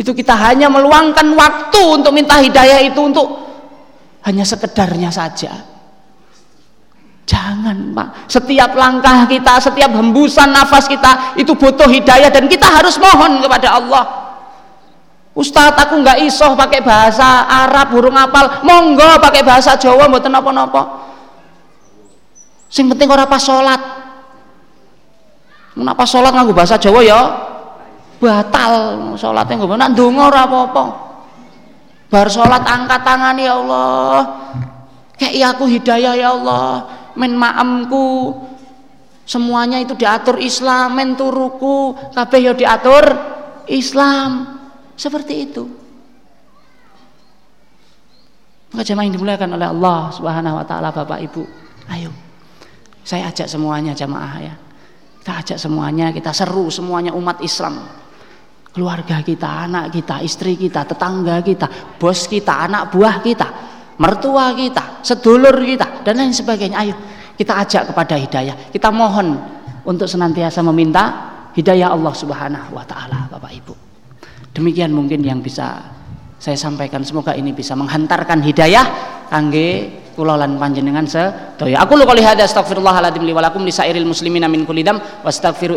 itu kita hanya meluangkan waktu untuk minta hidayah itu untuk hanya sekedarnya saja. Jangan Pak, setiap langkah kita, setiap hembusan nafas kita itu butuh hidayah dan kita harus mohon kepada Allah. Ustadz aku nggak isoh pakai bahasa Arab burung apal. Monggo pakai bahasa Jawa mboten napa-napa. Sing penting ora pas salat Kenapa sholat nganggo bahasa Jawa ya? Batal. Sholatnya nggak nak ndonga ora apa-apa. Bar sholat angkat tangan ya Allah. Kayak aku hidayah ya Allah. Men maamku semuanya itu diatur Islam. Men turuku kabeh ya diatur Islam seperti itu. Maka jemaah yang dimuliakan oleh Allah Subhanahu wa taala Bapak Ibu, ayo. Saya ajak semuanya jemaah ya. Kita ajak semuanya, kita seru semuanya umat Islam. Keluarga kita, anak kita, istri kita, tetangga kita, bos kita, anak buah kita, mertua kita, sedulur kita dan lain sebagainya. Ayo kita ajak kepada hidayah. Kita mohon untuk senantiasa meminta hidayah Allah Subhanahu wa taala Bapak Ibu. Demikian mungkin yang bisa saya sampaikan. Semoga ini bisa menghantarkan hidayah kangge kula lan panjenengan sedaya. Aku lu qouli hadza astaghfirullahaladzim li wa lakum lisairil muslimina min kulli dam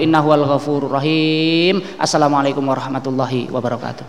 innahu wal rahim. Assalamualaikum warahmatullahi wabarakatuh.